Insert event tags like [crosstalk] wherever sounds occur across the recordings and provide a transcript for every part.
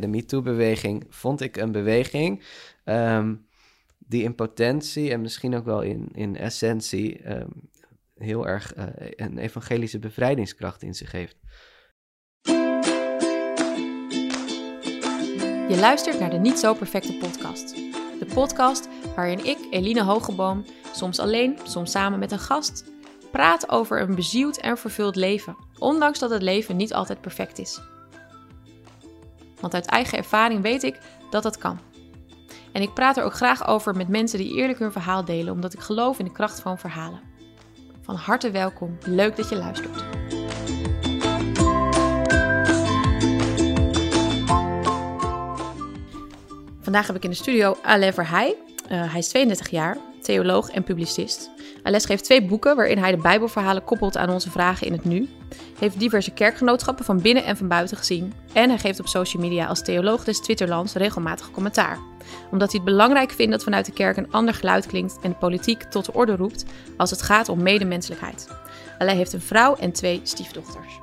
De MeToo-beweging vond ik een beweging ehm, die in potentie en misschien ook wel in, in essentie ehm, heel erg uh, een evangelische bevrijdingskracht in zich heeft. Je luistert naar de Niet Zo Perfecte podcast. De podcast waarin ik, Eline Hogeboom, soms alleen, soms samen met een gast, praat over een bezield en vervuld leven, ondanks dat het leven niet altijd perfect is. Want uit eigen ervaring weet ik dat dat kan. En ik praat er ook graag over met mensen die eerlijk hun verhaal delen, omdat ik geloof in de kracht van verhalen. Van harte welkom, leuk dat je luistert. Vandaag heb ik in de studio Alain Verheij. Uh, hij is 32 jaar, theoloog en publicist. Hij geeft twee boeken waarin hij de Bijbelverhalen koppelt aan onze vragen in het nu. Heeft diverse kerkgenootschappen van binnen en van buiten gezien. En hij geeft op social media als theoloog des Twitterlands regelmatig commentaar. Omdat hij het belangrijk vindt dat vanuit de kerk een ander geluid klinkt en de politiek tot de orde roept als het gaat om medemenselijkheid. Alain heeft een vrouw en twee stiefdochters.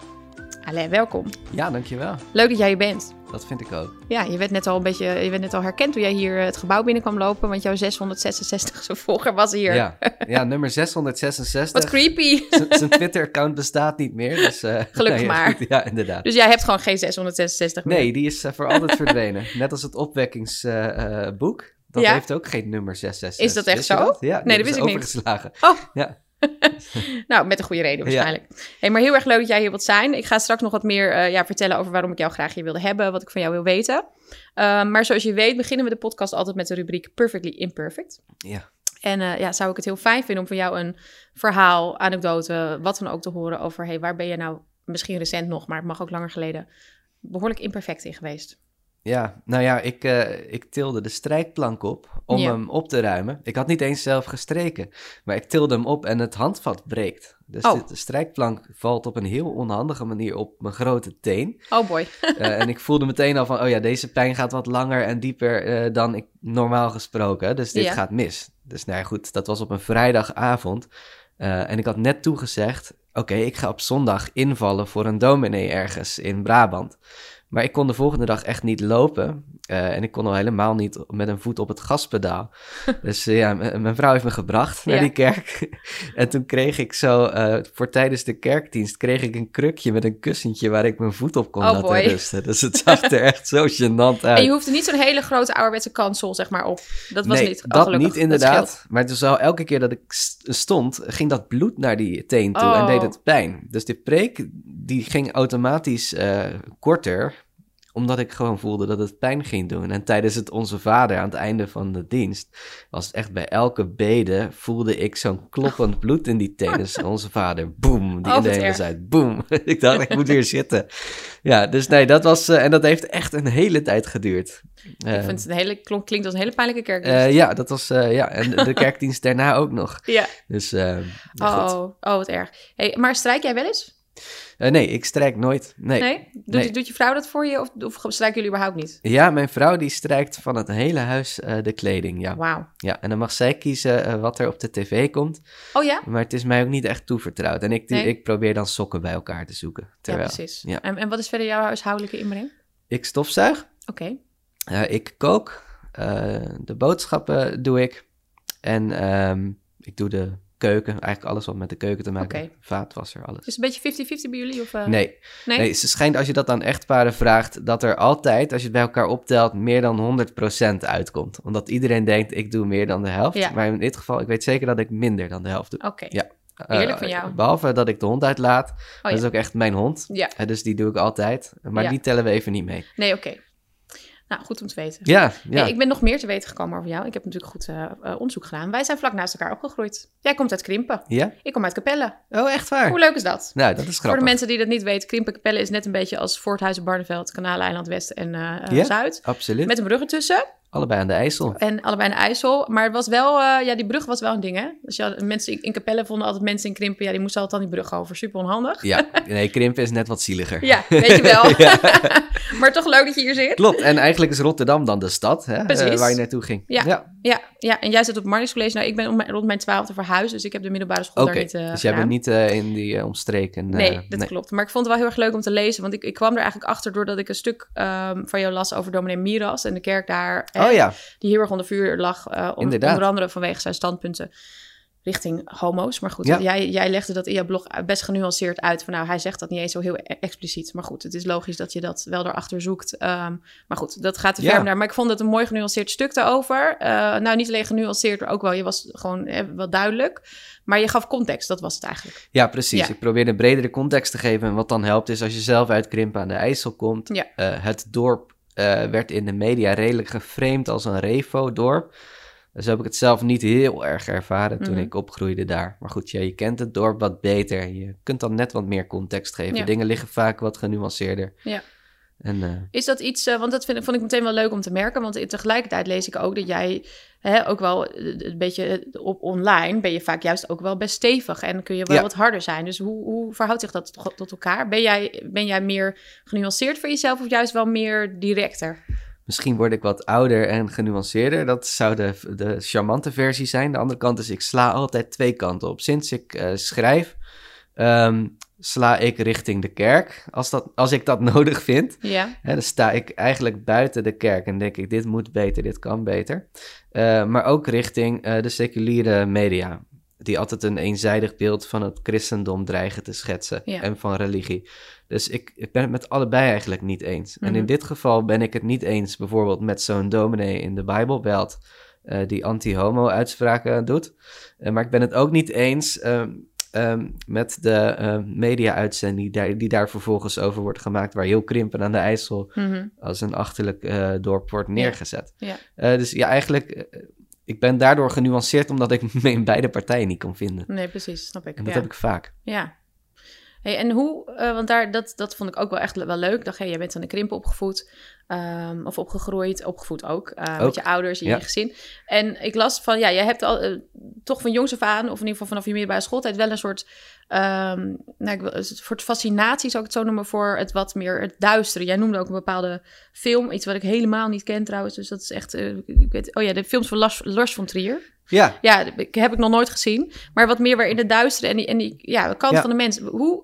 Alain, welkom. Ja, dankjewel. Leuk dat jij hier bent. Dat vind ik ook. Ja, je werd net al een beetje, je werd net al herkend toen jij hier eh, het gebouw binnenkwam lopen, want jouw 666 zo [laughs] volger was hier. Ja, ja nummer 666. Wat creepy. Zijn Twitter-account bestaat niet meer, dus... Uh, [laughs] Gelukkig maar. [laughs] ja, inderdaad. Dus jij hebt gewoon geen 666 meer? Nee, die is uh, voor altijd verdwenen. Net als het opwekkingsboek. dat ja? heeft ook geen nummer 666. Is dat echt zo? Ja, nee, dat wist ik niet. overgeslagen. Oh. Ja. [laughs] nou, met een goede reden waarschijnlijk. Hey, maar heel erg leuk dat jij hier wilt zijn. Ik ga straks nog wat meer uh, ja, vertellen over waarom ik jou graag hier wilde hebben, wat ik van jou wil weten. Uh, maar zoals je weet beginnen we de podcast altijd met de rubriek Perfectly Imperfect. Ja. En uh, ja, zou ik het heel fijn vinden om van jou een verhaal, anekdote, wat dan ook te horen over... hey, waar ben je nou, misschien recent nog, maar het mag ook langer geleden, behoorlijk imperfect in geweest? Ja, nou ja, ik, uh, ik tilde de strijkplank op om hem op te ruimen. Ik had niet eens zelf gestreken, maar ik tilde hem op en het handvat breekt. Dus oh. de strijkplank valt op een heel onhandige manier op mijn grote teen. Oh boy. uh, en ik voelde meteen al van, oh ja, deze pijn gaat wat langer en dieper uh, dan ik normaal gesproken. Dus dit Ja. gaat mis. Dus nou ja, goed, dat was op een vrijdagavond. en ik had net toegezegd, oké, ik ga op zondag invallen voor een dominee ergens in Brabant. Maar ik kon de volgende dag echt niet lopen. Uh, en ik kon al helemaal niet met een voet op het gaspedaal. [laughs] dus uh, ja, mijn vrouw heeft me gebracht naar Ja. die kerk. [laughs] en toen kreeg ik zo, uh, voor tijdens de kerkdienst, kreeg ik een krukje met een kussentje waar ik mijn voet op kon Oh, laten boy. rusten. Dus het zag er [laughs] echt zo gênant uit. En je hoefde niet zo'n hele grote ouderwetse kansel, zeg maar, op. Dat was nee, niet. Oh, dat gelukkig. niet inderdaad. maar dus al elke keer dat ik st- stond, ging dat bloed naar die teen toe en Oh. deed het pijn. Dus de preek, die ging automatisch eh, korter, omdat ik gewoon voelde dat het pijn ging doen. En tijdens het Onze Vader aan het einde van de dienst, was het echt bij elke bede, voelde ik zo'n kloppend bloed in die. Dus [laughs] Onze Vader, boem, die Oh, in de hele tijd, boem. [laughs] ik dacht, ik moet weer zitten. Ja, dus nee, dat was, eh, en dat heeft echt een hele tijd geduurd. Ik Eh, vind het een hele, klonk, klinkt als een hele pijnlijke kerkdienst. eh, ja, dat was, eh, ja, en de kerkdienst daarna ook nog. ja. Dus, eh, Oh, goed. oh, wat erg. Hey, maar strijk jij wel eens? Eh, nee, ik strijk nooit. Nee. Nee? Doet, Nee. doet je vrouw dat voor je of, of strijken jullie überhaupt niet? Ja, mijn vrouw die strijkt van het hele huis eh, de kleding, ja. Wauw. ja. En dan mag zij kiezen eh, wat er op de tv komt. Oh ja? Maar het is mij ook niet echt toevertrouwd. En ik, Nee. ik probeer dan sokken bij elkaar te zoeken. Terwijl ja, precies. ja. En, en wat is verder jouw huishoudelijke inbreng? ik stofzuig, Oké. ik kook, de boodschappen doe ik. En ehm, ik doe de keuken, eigenlijk alles wat met de keuken te maken. Oké. Vaatwasser, alles. Is het een beetje 50-50 bij jullie? Of, eh, Nee, Nee? Nee, ze schijnt als je dat aan echtparen vraagt, dat er altijd, als je het bij elkaar optelt, meer dan 100% uitkomt. Omdat iedereen denkt, ik doe meer dan de helft. Ja. Maar in dit geval, ik weet zeker dat ik minder dan de helft doe. Oké. Ja. Heerlijk Eh, van jou. Behalve dat ik de hond uitlaat. dat is ook echt mijn hond. Ja. Dus die doe ik altijd. Maar Ja. die tellen we even niet mee. Nee, oké. Nou, goed om te weten. Ja, ja. Hey, ik ben nog meer te weten gekomen over jou. Ik heb natuurlijk goed eh, eh, onderzoek gedaan. Wij zijn vlak naast elkaar opgegroeid. Jij komt uit Krimpen. Ja? Ik kom uit Capelle. Oh, echt waar? Hoe leuk is dat? Nou, dat is Voor grappig. de mensen die dat niet weten, Krimpen Capelle is net een beetje als Voorthuizen, Barneveld, Kanaleiland West en eh, Ja? Zuid. Absoluut. Met een brug ertussen. Allebei aan de IJssel. En allebei aan de IJssel. Maar het was wel, eh, ja, die brug was wel een ding, hè? Dus ja, mensen in, in Capelle vonden altijd mensen in Krimpen, ja, die moesten altijd dan die brug over. Super onhandig. Ja, nee, Krimpen is net wat zieliger. Ja, weet je wel. [laughs] [laughs] maar toch leuk dat je hier zit. Klopt, en eigenlijk is Rotterdam dan de stad hè, Precies. eh, waar je naartoe ging. Ja. ja. Ja, ja, en jij zit op Marnix College. Nou, ik ben om rond mijn twaalfde verhuisd, dus ik heb de middelbare school daar niet eh dus jij gedaan. bent niet in die omstreken. Nee, dat klopt. Maar ik vond het wel heel erg leuk om te lezen. Want ik, ik kwam er eigenlijk achter doordat ik een stuk ehm, van jou las over dominee Miras en de kerk daar. hè, Oh ja, Die heel erg onder vuur lag. eh, Inderdaad. onder andere vanwege zijn standpunten richting homo's. Maar goed, Ja. jij, jij legde dat in je blog best genuanceerd uit. Van nou, hij zegt dat niet eens zo heel e- expliciet. Maar goed, het is logisch dat je dat wel erachter zoekt. Ehm, maar goed, dat gaat te ver Ja. om daar. Maar ik vond het een mooi genuanceerd stuk daarover. Eh, nou, niet alleen genuanceerd, maar ook wel, je was gewoon eh, wel duidelijk. Maar je gaf context, dat was het eigenlijk. ja, precies. Ja. Ik probeer een bredere context te geven. En wat dan helpt is als je zelf uit Krimpen aan de IJssel komt. Ja. eh, het dorp werd in de media redelijk geframed als een Revo-dorp. Dus heb ik het zelf niet heel erg ervaren toen Mhm. ik opgroeide daar. Maar goed, ja, je kent het dorp wat beter. Je kunt dan net wat meer context geven. Ja. Dingen liggen vaak wat genuanceerder. Ja. En, eh, Is dat iets, eh, want dat vind, vond ik meteen wel leuk om te merken. Want tegelijkertijd lees ik ook dat jij hè, ook wel eh, een beetje op online ben je vaak juist ook wel best stevig. En kun je wel Ja. wat harder zijn. Dus hoe, hoe verhoudt zich dat tot, tot elkaar? Ben jij, ben jij meer genuanceerd voor jezelf of juist wel meer directer? Misschien word ik wat ouder en genuanceerder. Dat zou de, de charmante versie zijn. De andere kant is, ik sla altijd twee kanten op. Sinds ik schrijf, ehm, sla ik richting de kerk. Als, dat, als ik dat [laughs] nodig vind. Ja, Hè, dan sta ik eigenlijk buiten de kerk en denk ik, dit moet beter, dit kan beter. Eh, maar ook richting eh, de seculiere media. Die altijd een eenzijdig beeld van het christendom dreigen te schetsen. Ja. En van religie. Dus ik, ik ben het met allebei eigenlijk niet eens. En Mhm. in dit geval ben ik het niet eens bijvoorbeeld met zo'n dominee in de Bijbelbelt. eh, die anti-homo uitspraken doet. Maar ik ben het ook niet eens ehm, met de eh, media-uitzending die daar, die daar vervolgens over wordt gemaakt. Waar heel Krimpen aan de IJssel Mhm. als een achterlijk eh, dorp wordt neergezet. Ja. Eh, dus ja, eigenlijk, eh, ik ben daardoor genuanceerd omdat ik [laughs] me in beide partijen niet kon vinden. nee, precies, snap ik. En dat ja. heb ik vaak. Ja. Hey, en hoe, eh, want daar, dat, dat vond ik ook wel echt wel leuk. Ik dacht, hey, jij bent aan de krimpen opgevoed, ehm, of opgegroeid, opgevoed ook, Ook, met je ouders in ja. je gezin. En ik las van, ja, jij hebt al eh, toch van jongs af aan, of in ieder geval vanaf je middelbare schooltijd, wel een soort, ehm, nou, ik wil, een soort fascinatie, zou ik het zo noemen, voor het wat meer het duistere. Jij noemde ook een bepaalde film, iets wat ik helemaal niet ken trouwens, dus dat is echt, ik weet, oh ja, de films van Lars, Lars von Trier. Ja, Ja, heb ik- nog nooit gezien. Maar wat meer waarin de duistere en die, en die ja, de kant Ja. van de mens. Hoe,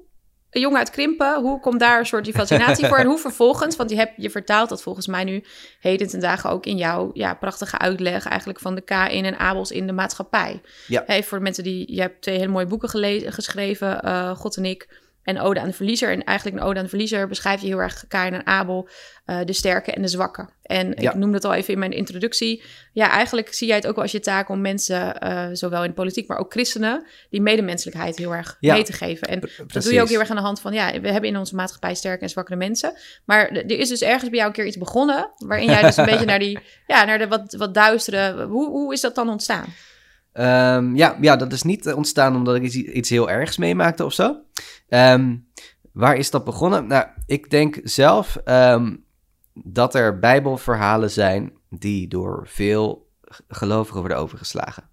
een jongen uit Krimpen, hoe komt daar een soort die fascinatie voor? En hoe vervolgens, want je, hebt, je vertaalt dat volgens mij nu heden ten dagen ook in jouw ja, prachtige uitleg eigenlijk van de K-in en Abels in de maatschappij. Ja. Hey, voor de mensen die, je hebt twee hele mooie boeken gelezen, geschreven, eh, God en ik. En Ode aan de Verliezer. En eigenlijk een Ode aan de Verliezer beschrijf je heel erg Kain en Abel, eh, de sterke en de zwakke. En Ja. ik noemde het al even in mijn introductie. Ja, eigenlijk zie jij het ook wel als je taak om mensen, eh, zowel in de politiek, maar ook christenen, die medemenselijkheid heel erg Ja. mee te geven. En dat doe je ook heel erg aan de hand van, ja, we hebben in onze maatschappij sterke en zwakkere mensen. Maar er is dus ergens bij jou een keer iets begonnen, waarin jij dus een [laughs] beetje naar die, ja, naar de wat, wat duistere, hoe, hoe is dat dan ontstaan? Ehm, ja, ja, dat is niet eh, ontstaan omdat ik iets, heel ergs meemaakte of zo. Ehm, waar is dat begonnen? Nou, ik denk zelf ehm, dat er bijbelverhalen zijn die door veel gelovigen worden overgeslagen.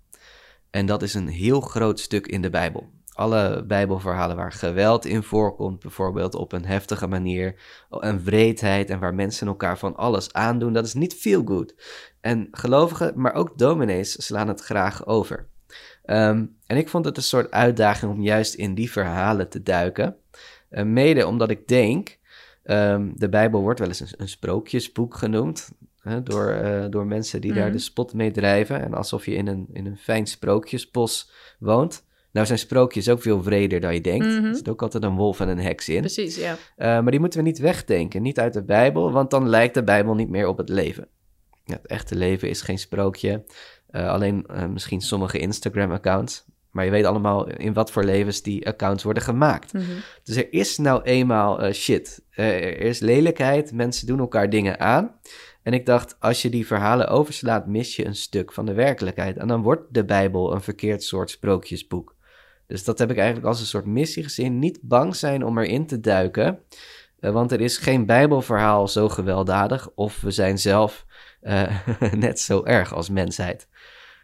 En dat is een heel groot stuk in de Bijbel. Alle Bijbelverhalen waar geweld in voorkomt, bijvoorbeeld op een heftige manier, en wreedheid en waar mensen elkaar van alles aandoen, dat is niet veel good. En gelovigen, maar ook dominees slaan het graag over. Ehm, en ik vond het een soort uitdaging om juist in die verhalen te duiken. Eh, mede omdat ik denk, ehm, de Bijbel wordt wel eens een, een sprookjesboek genoemd. Hè, door, eh, door mensen die daar Mhm. de spot mee drijven. En alsof je in een, in een fijn sprookjesbos woont. Nou zijn sprookjes ook veel vreder dan je denkt. Mhm. Er zit ook altijd een wolf en een heks in. Precies, ja. Eh, maar die moeten we niet wegdenken, niet uit de Bijbel, want dan lijkt de Bijbel niet meer op het leven. Ja, het echte leven is geen sprookje, Eh, alleen eh, misschien sommige Instagram-accounts. Maar je weet allemaal in wat voor levens die accounts worden gemaakt. Mhm. Dus er is nou eenmaal eh, shit. Er is lelijkheid, mensen doen elkaar dingen aan. En ik dacht, als je die verhalen overslaat, mis je een stuk van de werkelijkheid. En dan wordt de Bijbel een verkeerd soort sprookjesboek. Dus dat heb ik eigenlijk als een soort missie gezien. Niet bang zijn om erin te duiken. Want er is geen Bijbelverhaal zo gewelddadig of we zijn zelf eh, [laughs] net zo erg als mensheid.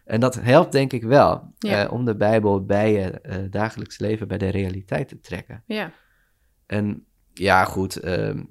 En dat helpt denk ik wel Ja. eh, om de Bijbel bij je eh, dagelijks leven, bij de realiteit te trekken. Ja. En ja, goed, ehm,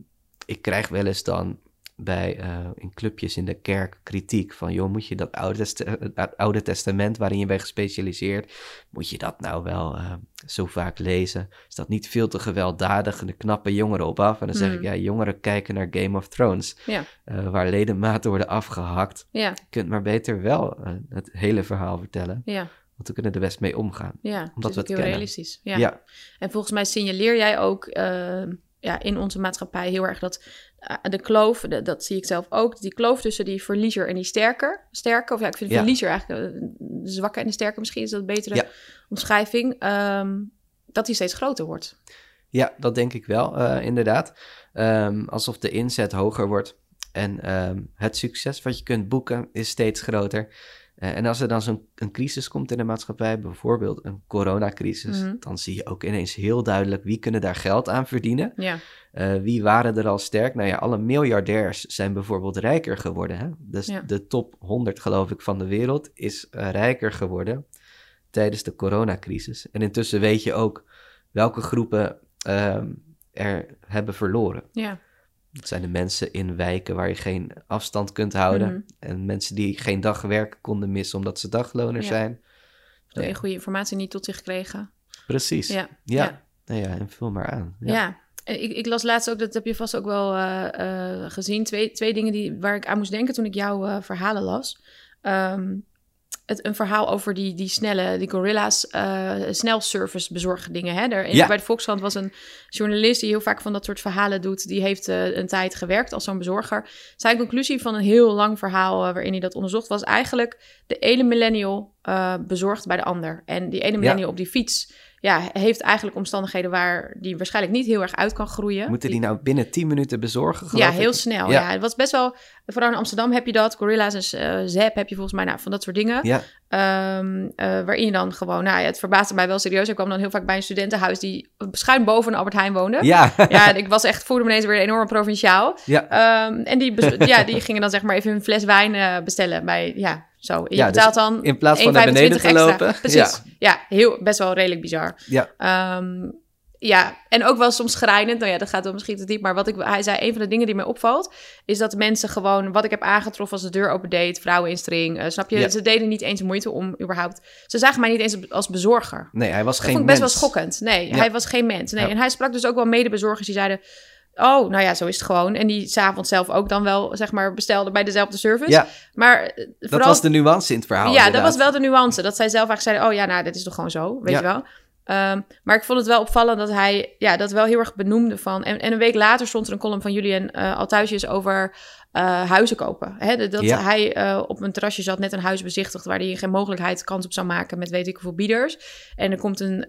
ik krijg wel eens dan bij eh, in clubjes in de kerk kritiek van, joh, moet je dat Oude, Test- het Oude Testament waarin je bent gespecialiseerd, moet je dat nou wel eh, zo vaak lezen? Is dat niet veel te gewelddadig en de knappe jongeren op af? En dan zeg ik, Hmm. ja, jongeren kijken naar Game of Thrones, Ja. eh, waar ledematen worden afgehakt. Ja. Je kunt maar beter wel eh, het hele verhaal vertellen, Ja. want we kunnen er best mee omgaan. Ja. Omdat Omdat we het heel kennen. realistisch. Ja. ja. En volgens mij signaleer jij ook eh, ja, in onze maatschappij heel erg dat eh, de kloof, de- dat zie ik zelf ook, die kloof tussen die verliezer en die sterker, sterke, of ja, ik vind Ja. verliezer eigenlijk, eh, de zwakke en de sterke misschien is dat een betere Ja. omschrijving, ehm, dat die steeds groter wordt. Ja, dat denk ik wel, eh, inderdaad. Ehm, alsof de inzet hoger wordt en ehm, het succes wat je kunt boeken is steeds groter. Eh, en als er dan zo'n crisis komt in de maatschappij, bijvoorbeeld een coronacrisis, Mhm. dan zie je ook ineens heel duidelijk wie kunnen daar geld aan verdienen. Ja, Eh, wie waren er al sterk? Nou ja, alle miljardairs zijn bijvoorbeeld rijker geworden. Hè? Dus Ja. de top 100, geloof ik, van de wereld is eh, rijker geworden tijdens de coronacrisis. En intussen weet je ook welke groepen ehm, er hebben verloren. ja, Dat zijn de mensen in wijken waar je geen afstand kunt houden. Mhm. En mensen die geen dag werk konden missen omdat ze dagloners Ja. zijn. door Ja. je goede informatie niet tot zich gekregen. Precies. Ja, Ja. Nou ja, en vul maar aan. Ja. En Ik, ik las laatst ook, dat heb je vast ook wel eh, eh, gezien, twee, twee dingen die, waar ik aan moest denken toen ik jouw eh, verhalen las. Ehm, het, een verhaal over die, die snelle, die gorilla's, eh snelservice bezorgen dingen. Hè? Er, Ja. Bij de Volkskrant was een journalist die heel vaak van dat soort verhalen doet. Die heeft eh, een tijd gewerkt als zo'n bezorger. Zijn conclusie van een heel lang verhaal eh, waarin hij dat onderzocht was eigenlijk de ene millennial bezorgt bij de ander. En die ene millennial op die fiets ja, heeft eigenlijk omstandigheden waar die waarschijnlijk niet heel erg uit kan groeien. Moeten die nou binnen 10 minuten bezorgen? Ja, ik? heel snel. Ja. Ja. het was best wel. Vooral in Amsterdam heb je dat. Gorilla's en Zep heb je volgens mij nou, van dat soort dingen. Ja, Ehm, eh, waarin je dan gewoon. Nou ja, het verbaasde mij wel serieus. Ik kwam dan heel vaak bij een studentenhuis die schuin boven een Albert Heijn woonde. ja. Ja, en ik was echt voelde me ineens weer enorm provinciaal. ja. Ehm, en die, [laughs] ja, die gingen dan zeg maar even een fles wijn eh, bestellen bij. Ja, zo. Je Ja, dus betaalt dan. in plaats van naar 1,25 beneden te extra. lopen. Precies. Ja. heel, best wel redelijk bizar. Ja. Ehm, ja, en ook wel soms schrijnend. Nou ja, dat gaat wel misschien te diep. Maar wat ik, hij zei, een van de dingen die mij opvalt... is dat mensen gewoon... wat ik heb aangetroffen als de deur opendeed... vrouwen in string, eh, snap je? Ja. Ze deden niet eens moeite om überhaupt... ze zagen mij niet eens als bezorger. Nee, hij was Dat geen vond ik best mens. wel schokkend. Nee, Ja. hij was geen mens. Nee, Ja. en hij sprak dus ook wel medebezorgers die zeiden... Oh, nou ja, zo is het gewoon. En die s'avonds zelf ook dan wel, zeg maar, bestelden bij dezelfde service. Ja, Maar eh, dat was de nuance in het verhaal. ja, dat was wel de nuance. Dat zij zelf eigenlijk zeiden, oh ja, nou, dit is toch gewoon zo, weet je wel. Ehm, maar ik vond het wel opvallend dat hij ja, dat wel heel erg benoemde van... En, en een week later stond er een column van Julian uh, Althuisjes over uh, huizen kopen. Hè, dat Ja. hij uh, op een terrasje zat, net een huis bezichtigd... waar hij geen mogelijkheid kans op zou maken met weet ik hoeveel bieders. En er komt een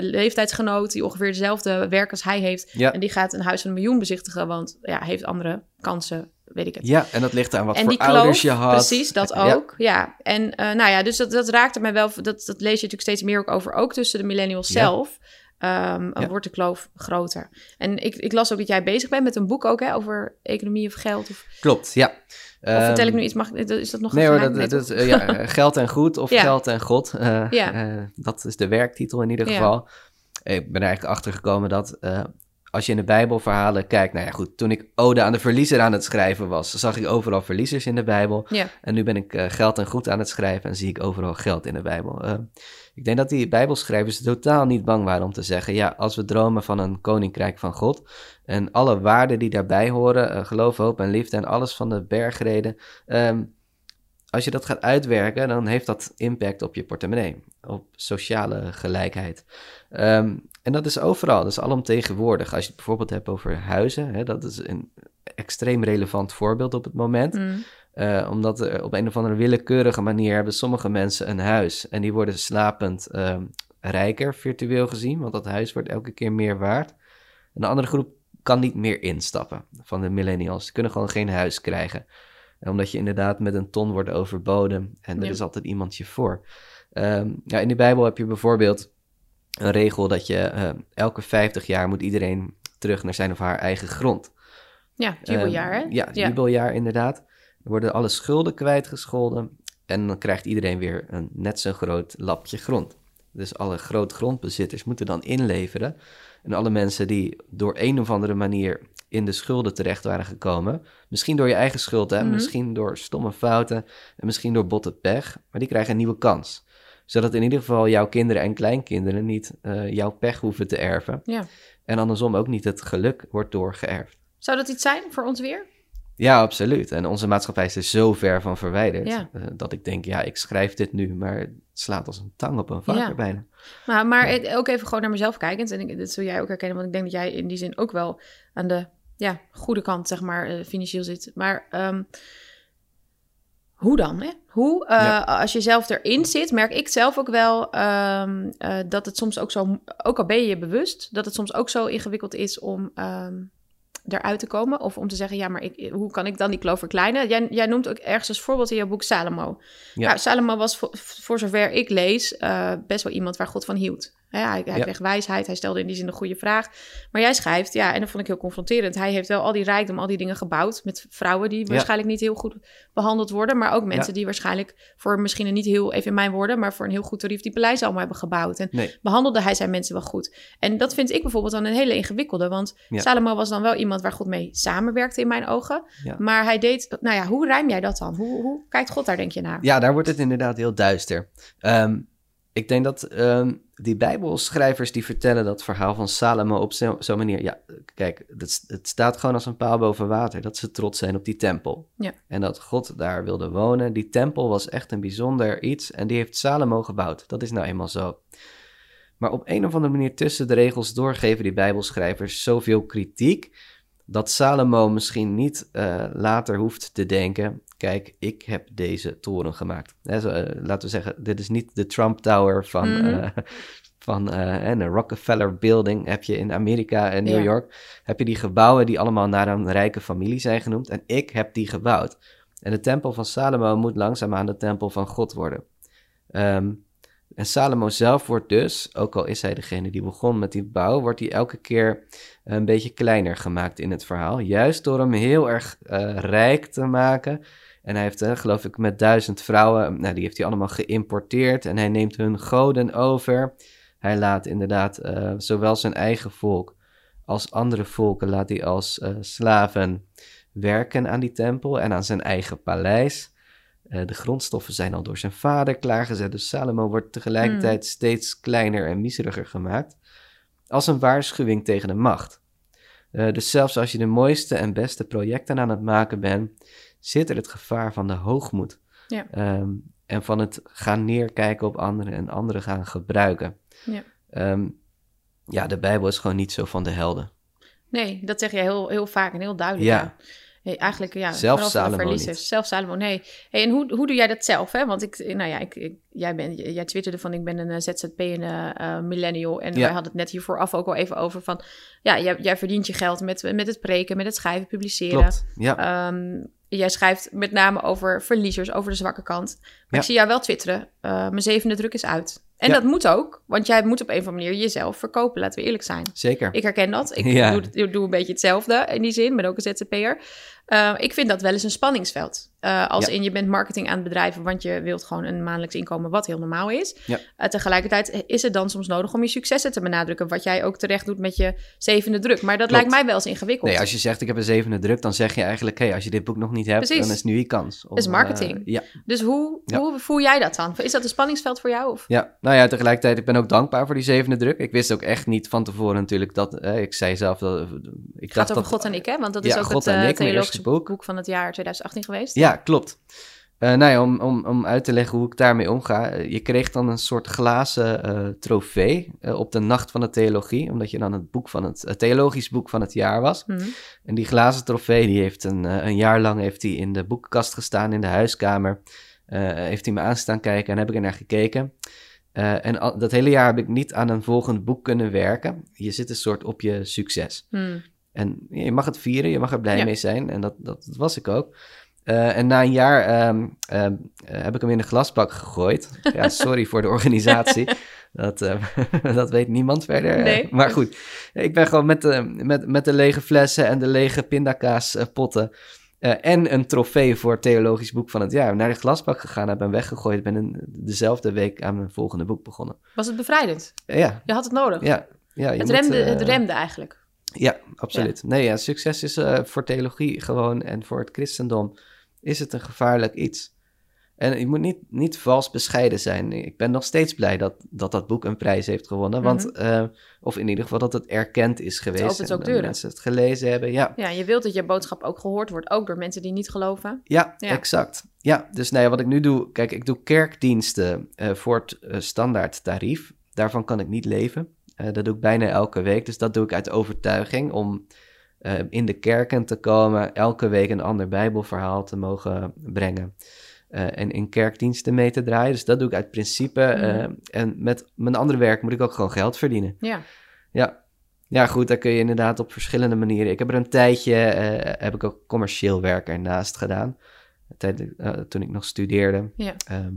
leeftijdsgenoot die ongeveer dezelfde werk als hij heeft... Ja. en die gaat een huis van een miljoen bezichtigen... want ja, heeft andere kansen weet ik het. Ja, en dat ligt aan wat en voor die kloof, ouders je had. Precies, dat ook. Ja, en uh, nou ja, dus dat, dat raakte mij wel. Dat, dat lees je natuurlijk steeds meer ook over, ook tussen de millennials Ja. zelf. Um, Ja. Wordt de kloof groter. En ik, ik las ook dat jij bezig bent met een boek ook hè, over economie of geld. Of, Klopt, ja. of vertel ik Ehm, nu iets? Mag, is dat nog Nee een hoor, geheim? dat, dat, eh, ja, eh, [laughs] geld en goed of Ja. geld en God. eh, Ja. eh, dat is de werktitel in ieder geval. Ik ben er eigenlijk achter gekomen dat eh, als je in de Bijbelverhalen kijkt... Nou ja, goed, toen ik Ode aan de Verliezer aan het schrijven was... zag ik overal verliezers in de Bijbel. Ja, En nu ben ik eh, geld en goed aan het schrijven en zie ik overal geld in de Bijbel. Eh, ik denk dat die Bijbelschrijvers totaal niet bang waren om te zeggen: ja, als we dromen van een koninkrijk van God en alle waarden die daarbij horen, eh, geloof, hoop en liefde en alles van de bergreden, ehm, als je dat gaat uitwerken, dan heeft dat impact op je portemonnee, op sociale gelijkheid. Ehm, en dat is overal, dat is alomtegenwoordig. Als je het bijvoorbeeld hebt over huizen, hè, dat is een extreem relevant voorbeeld op het moment. Mm. Uh, omdat er op een of andere willekeurige manier hebben sommige mensen een huis. En die worden slapend uh, rijker, virtueel gezien. Want dat huis wordt elke keer meer waard. En de andere groep kan niet meer instappen van de millennials. Die kunnen gewoon geen huis krijgen. En omdat je inderdaad met een ton wordt overboden. En er Ja. is altijd iemand je voor. Um, ja, in de Bijbel heb je bijvoorbeeld een regel dat je uh, elke 50 jaar moet iedereen terug naar zijn of haar eigen grond. Ja, jubeljaar, hè? Ehm, ja, jubeljaar inderdaad. Er worden alle schulden kwijtgescholden en dan krijgt iedereen weer een net zo groot lapje grond. Dus alle grootgrondbezitters moeten dan inleveren. En alle mensen die door een of andere manier in de schulden terecht waren gekomen, misschien door je eigen schuld, hè, Mhm. misschien door stomme fouten en misschien door botte pech, maar die krijgen een nieuwe kans. Zodat in ieder geval jouw kinderen en kleinkinderen niet eh, jouw pech hoeven te erven. Ja. En andersom ook niet het geluk wordt doorgeërfd. Zou dat iets zijn voor ons weer? Ja, absoluut. En onze maatschappij is er zo ver van verwijderd Ja. eh, dat ik denk, ja, ik schrijf dit nu, maar het slaat als een tang op een varken Ja. bijna. Maar, maar ook even gewoon naar mezelf kijkend. En ik, dat zul jij ook herkennen, want ik denk dat jij in die zin ook wel aan de ja, goede kant, zeg maar, eh, financieel zit. Maar ehm, hoe dan? Hè? Hoe, eh, Ja. als je zelf erin zit, merk ik zelf ook wel ehm, eh, dat het soms ook zo, ook al ben je je bewust, dat het soms ook zo ingewikkeld is om ehm, eruit te komen. Of om te zeggen, ja, maar ik, hoe kan ik dan die kloof verkleinen? Jij, jij noemt ook ergens als voorbeeld in jouw boek Salomo. Ja. Nou, Salomo was voor, voor zover ik lees eh, best wel iemand waar God van hield. Hè, hij hij Ja. kreeg wijsheid, hij stelde in die zin een goede vraag. Maar jij schrijft, ja, en dat vond ik heel confronterend. Hij heeft wel al die rijkdom, al die dingen gebouwd met vrouwen die Ja. waarschijnlijk niet heel goed behandeld worden. Maar ook mensen Ja. die waarschijnlijk voor misschien een niet heel, even in mijn woorden, maar voor een heel goed tarief die paleizen allemaal hebben gebouwd. En Nee. behandelde hij zijn mensen wel goed. En dat vind ik bijvoorbeeld dan een hele ingewikkelde. Want Ja. Salomo was dan wel iemand waar God mee samenwerkte in mijn ogen. Ja. Maar hij deed, nou ja, hoe rijm jij dat dan? Hoe, hoe kijkt God daar denk je naar? Ja, daar wordt het inderdaad heel duister. Ehm, ik denk dat ehm, die Bijbelschrijvers die vertellen dat verhaal van Salomo op zo- zo'n manier. Ja, kijk, het, het staat gewoon als een paal boven water dat ze trots zijn op die tempel. Ja. En dat God daar wilde wonen. Die tempel was echt een bijzonder iets en die heeft Salomo gebouwd. Dat is nou eenmaal zo. Maar op een of andere manier tussen de regels doorgeven die Bijbelschrijvers zoveel kritiek. Dat Salomo misschien niet eh, later hoeft te denken: kijk, ik heb deze toren gemaakt. Zo, eh, laten we zeggen, dit is niet de Trump Tower van, eh, van en de Rockefeller Building. Heb je in Amerika en New Ja. York, heb je die gebouwen die allemaal naar een rijke familie zijn genoemd. En ik heb die gebouwd. En de tempel van Salomo moet langzaamaan de tempel van God worden. Ehm, en Salomo zelf wordt dus, ook al is hij degene die begon met die bouw, wordt hij elke keer een beetje kleiner gemaakt in het verhaal. Juist door hem heel erg eh, rijk te maken. En hij heeft, eh, geloof ik, met duizend vrouwen, nou, die heeft hij allemaal geïmporteerd. En hij neemt hun goden over. Hij laat inderdaad eh, zowel zijn eigen volk als andere volken, laat hij als slaven werken aan die tempel en aan zijn eigen paleis. Eh, de grondstoffen zijn al door zijn vader klaargezet, dus Salomo wordt tegelijkertijd steeds kleiner en miseriger gemaakt. Als een waarschuwing tegen de macht. Eh, dus zelfs als je de mooiste en beste projecten aan het maken bent, zit er het gevaar van de hoogmoed. Ja. Ehm, en van het gaan neerkijken op anderen en anderen gaan gebruiken. Ja. Ehm, ja, de Bijbel is gewoon niet zo van de helden. Nee, dat zeg je heel, heel vaak en heel duidelijk. Ja. Ja. Hey, eigenlijk, ja, de Salomo nee. Hey, en hoe, hoe doe jij dat zelf? Hè? Want ik, nou ja, ik, ik, jij, bent, jij twitterde van ik ben een eh, ZZP en eh, eh, millennial. En Ja. wij hadden het net hiervoor af ook al even over van... Ja, jij, jij verdient je geld met, met het preken, met het schrijven, publiceren. Klopt, ja. Ehm, jij schrijft met name over verliezers, over de zwakke kant. Maar Ja. ik zie jou wel twitteren. eh, mijn zevende druk is uit. En Ja. dat moet ook, want jij moet op een of andere manier jezelf verkopen, laten we eerlijk zijn. Zeker. Ik herken dat. Ik Ja. doe, ik doe een beetje hetzelfde in die zin. Ik ben ook een ZZP'er. Eh, ik vind dat wel eens een spanningsveld. Eh, als Ja. in je bent marketing aan het bedrijven, want je wilt gewoon een maandelijks inkomen, wat heel normaal is. Ja. Eh, tegelijkertijd is het dan soms nodig om je successen te benadrukken, wat jij ook terecht doet met je zevende druk. Maar dat Klopt. lijkt mij wel eens ingewikkeld. Nee, als je zegt ik heb een zevende druk, dan zeg je eigenlijk, hé, als je dit boek nog niet hebt, Precies. dan is nu je kans. Om, is marketing. eh, ja. Dus hoe, Ja. hoe voel jij dat dan? Is dat een spanningsveld voor jou? Of? ja, nou ja, tegelijkertijd, ik ben ook dankbaar voor die zevende druk. Ik wist ook echt niet van tevoren natuurlijk dat, eh, ik zei zelf, dat, ik Het dacht gaat over dat, God en ik, hè? Want dat is ook God het en ik, boek. boek van het jaar 2018 geweest. Ja, klopt. Eh, nou ja, om, om, om uit te leggen hoe ik daarmee omga. eh, Je kreeg dan een soort glazen eh, trofee op de nacht van de theologie. Omdat je dan het boek van het, het theologisch boek van het jaar was. Mhm. En die glazen trofee, die heeft een, een jaar lang heeft die in de boekenkast gestaan in de huiskamer. Heeft hij me aanstaan kijken en heb ik er naar gekeken. En al- dat hele jaar heb ik niet aan een volgend boek kunnen werken. Je zit een soort op je succes. Hmm. En je mag het vieren, je mag er blij Ja. mee zijn. En dat, dat, dat was ik ook. Eh, en na een jaar ehm, ehm, eh, heb ik hem in de glasbak gegooid. Ja, [laughs] sorry voor de organisatie. Dat, eh, [laughs] dat weet niemand verder. eh. Nee. Maar goed, ik ben gewoon met de, met, met de lege flessen en de lege pindakaaspotten... en een trofee voor het theologisch boek van het jaar naar de glasbak gegaan heb en weggegooid. ben in dezelfde week aan mijn volgende boek begonnen. Was het bevrijdend? Ja, Je had het nodig. ja. ja je het, moet, remde, het remde eigenlijk. Ja, absoluut. Nee, ja, succes is eh, voor theologie gewoon en voor het christendom is het een gevaarlijk iets. En je moet niet, niet vals bescheiden zijn. Ik ben nog steeds blij dat dat, dat boek een prijs heeft gewonnen. Want, eh, of in ieder geval dat het erkend is geweest. Mhm. opent en ook dat deuren. mensen het gelezen hebben. Ja, Ja, je wilt dat je boodschap ook gehoord wordt, ook door mensen die niet geloven. ja, Ja. exact. Ja, dus nou ja, wat ik nu doe... Kijk, ik doe kerkdiensten eh, voor het standaard tarief. Daarvan kan ik niet leven. Eh, dat doe ik bijna elke week. Dus dat doe ik uit overtuiging om eh, in de kerken te komen... elke week een ander bijbelverhaal te mogen brengen. eh, en in kerkdiensten mee te draaien. Dus dat doe ik uit principe. Mhm. en met mijn andere werk moet ik ook gewoon geld verdienen. Ja, Ja. Ja, goed, daar kun je inderdaad op verschillende manieren. Ik heb er een tijdje, heb ik ook commercieel werk ernaast gedaan. Tijd, toen ik nog studeerde. ja. Ehm,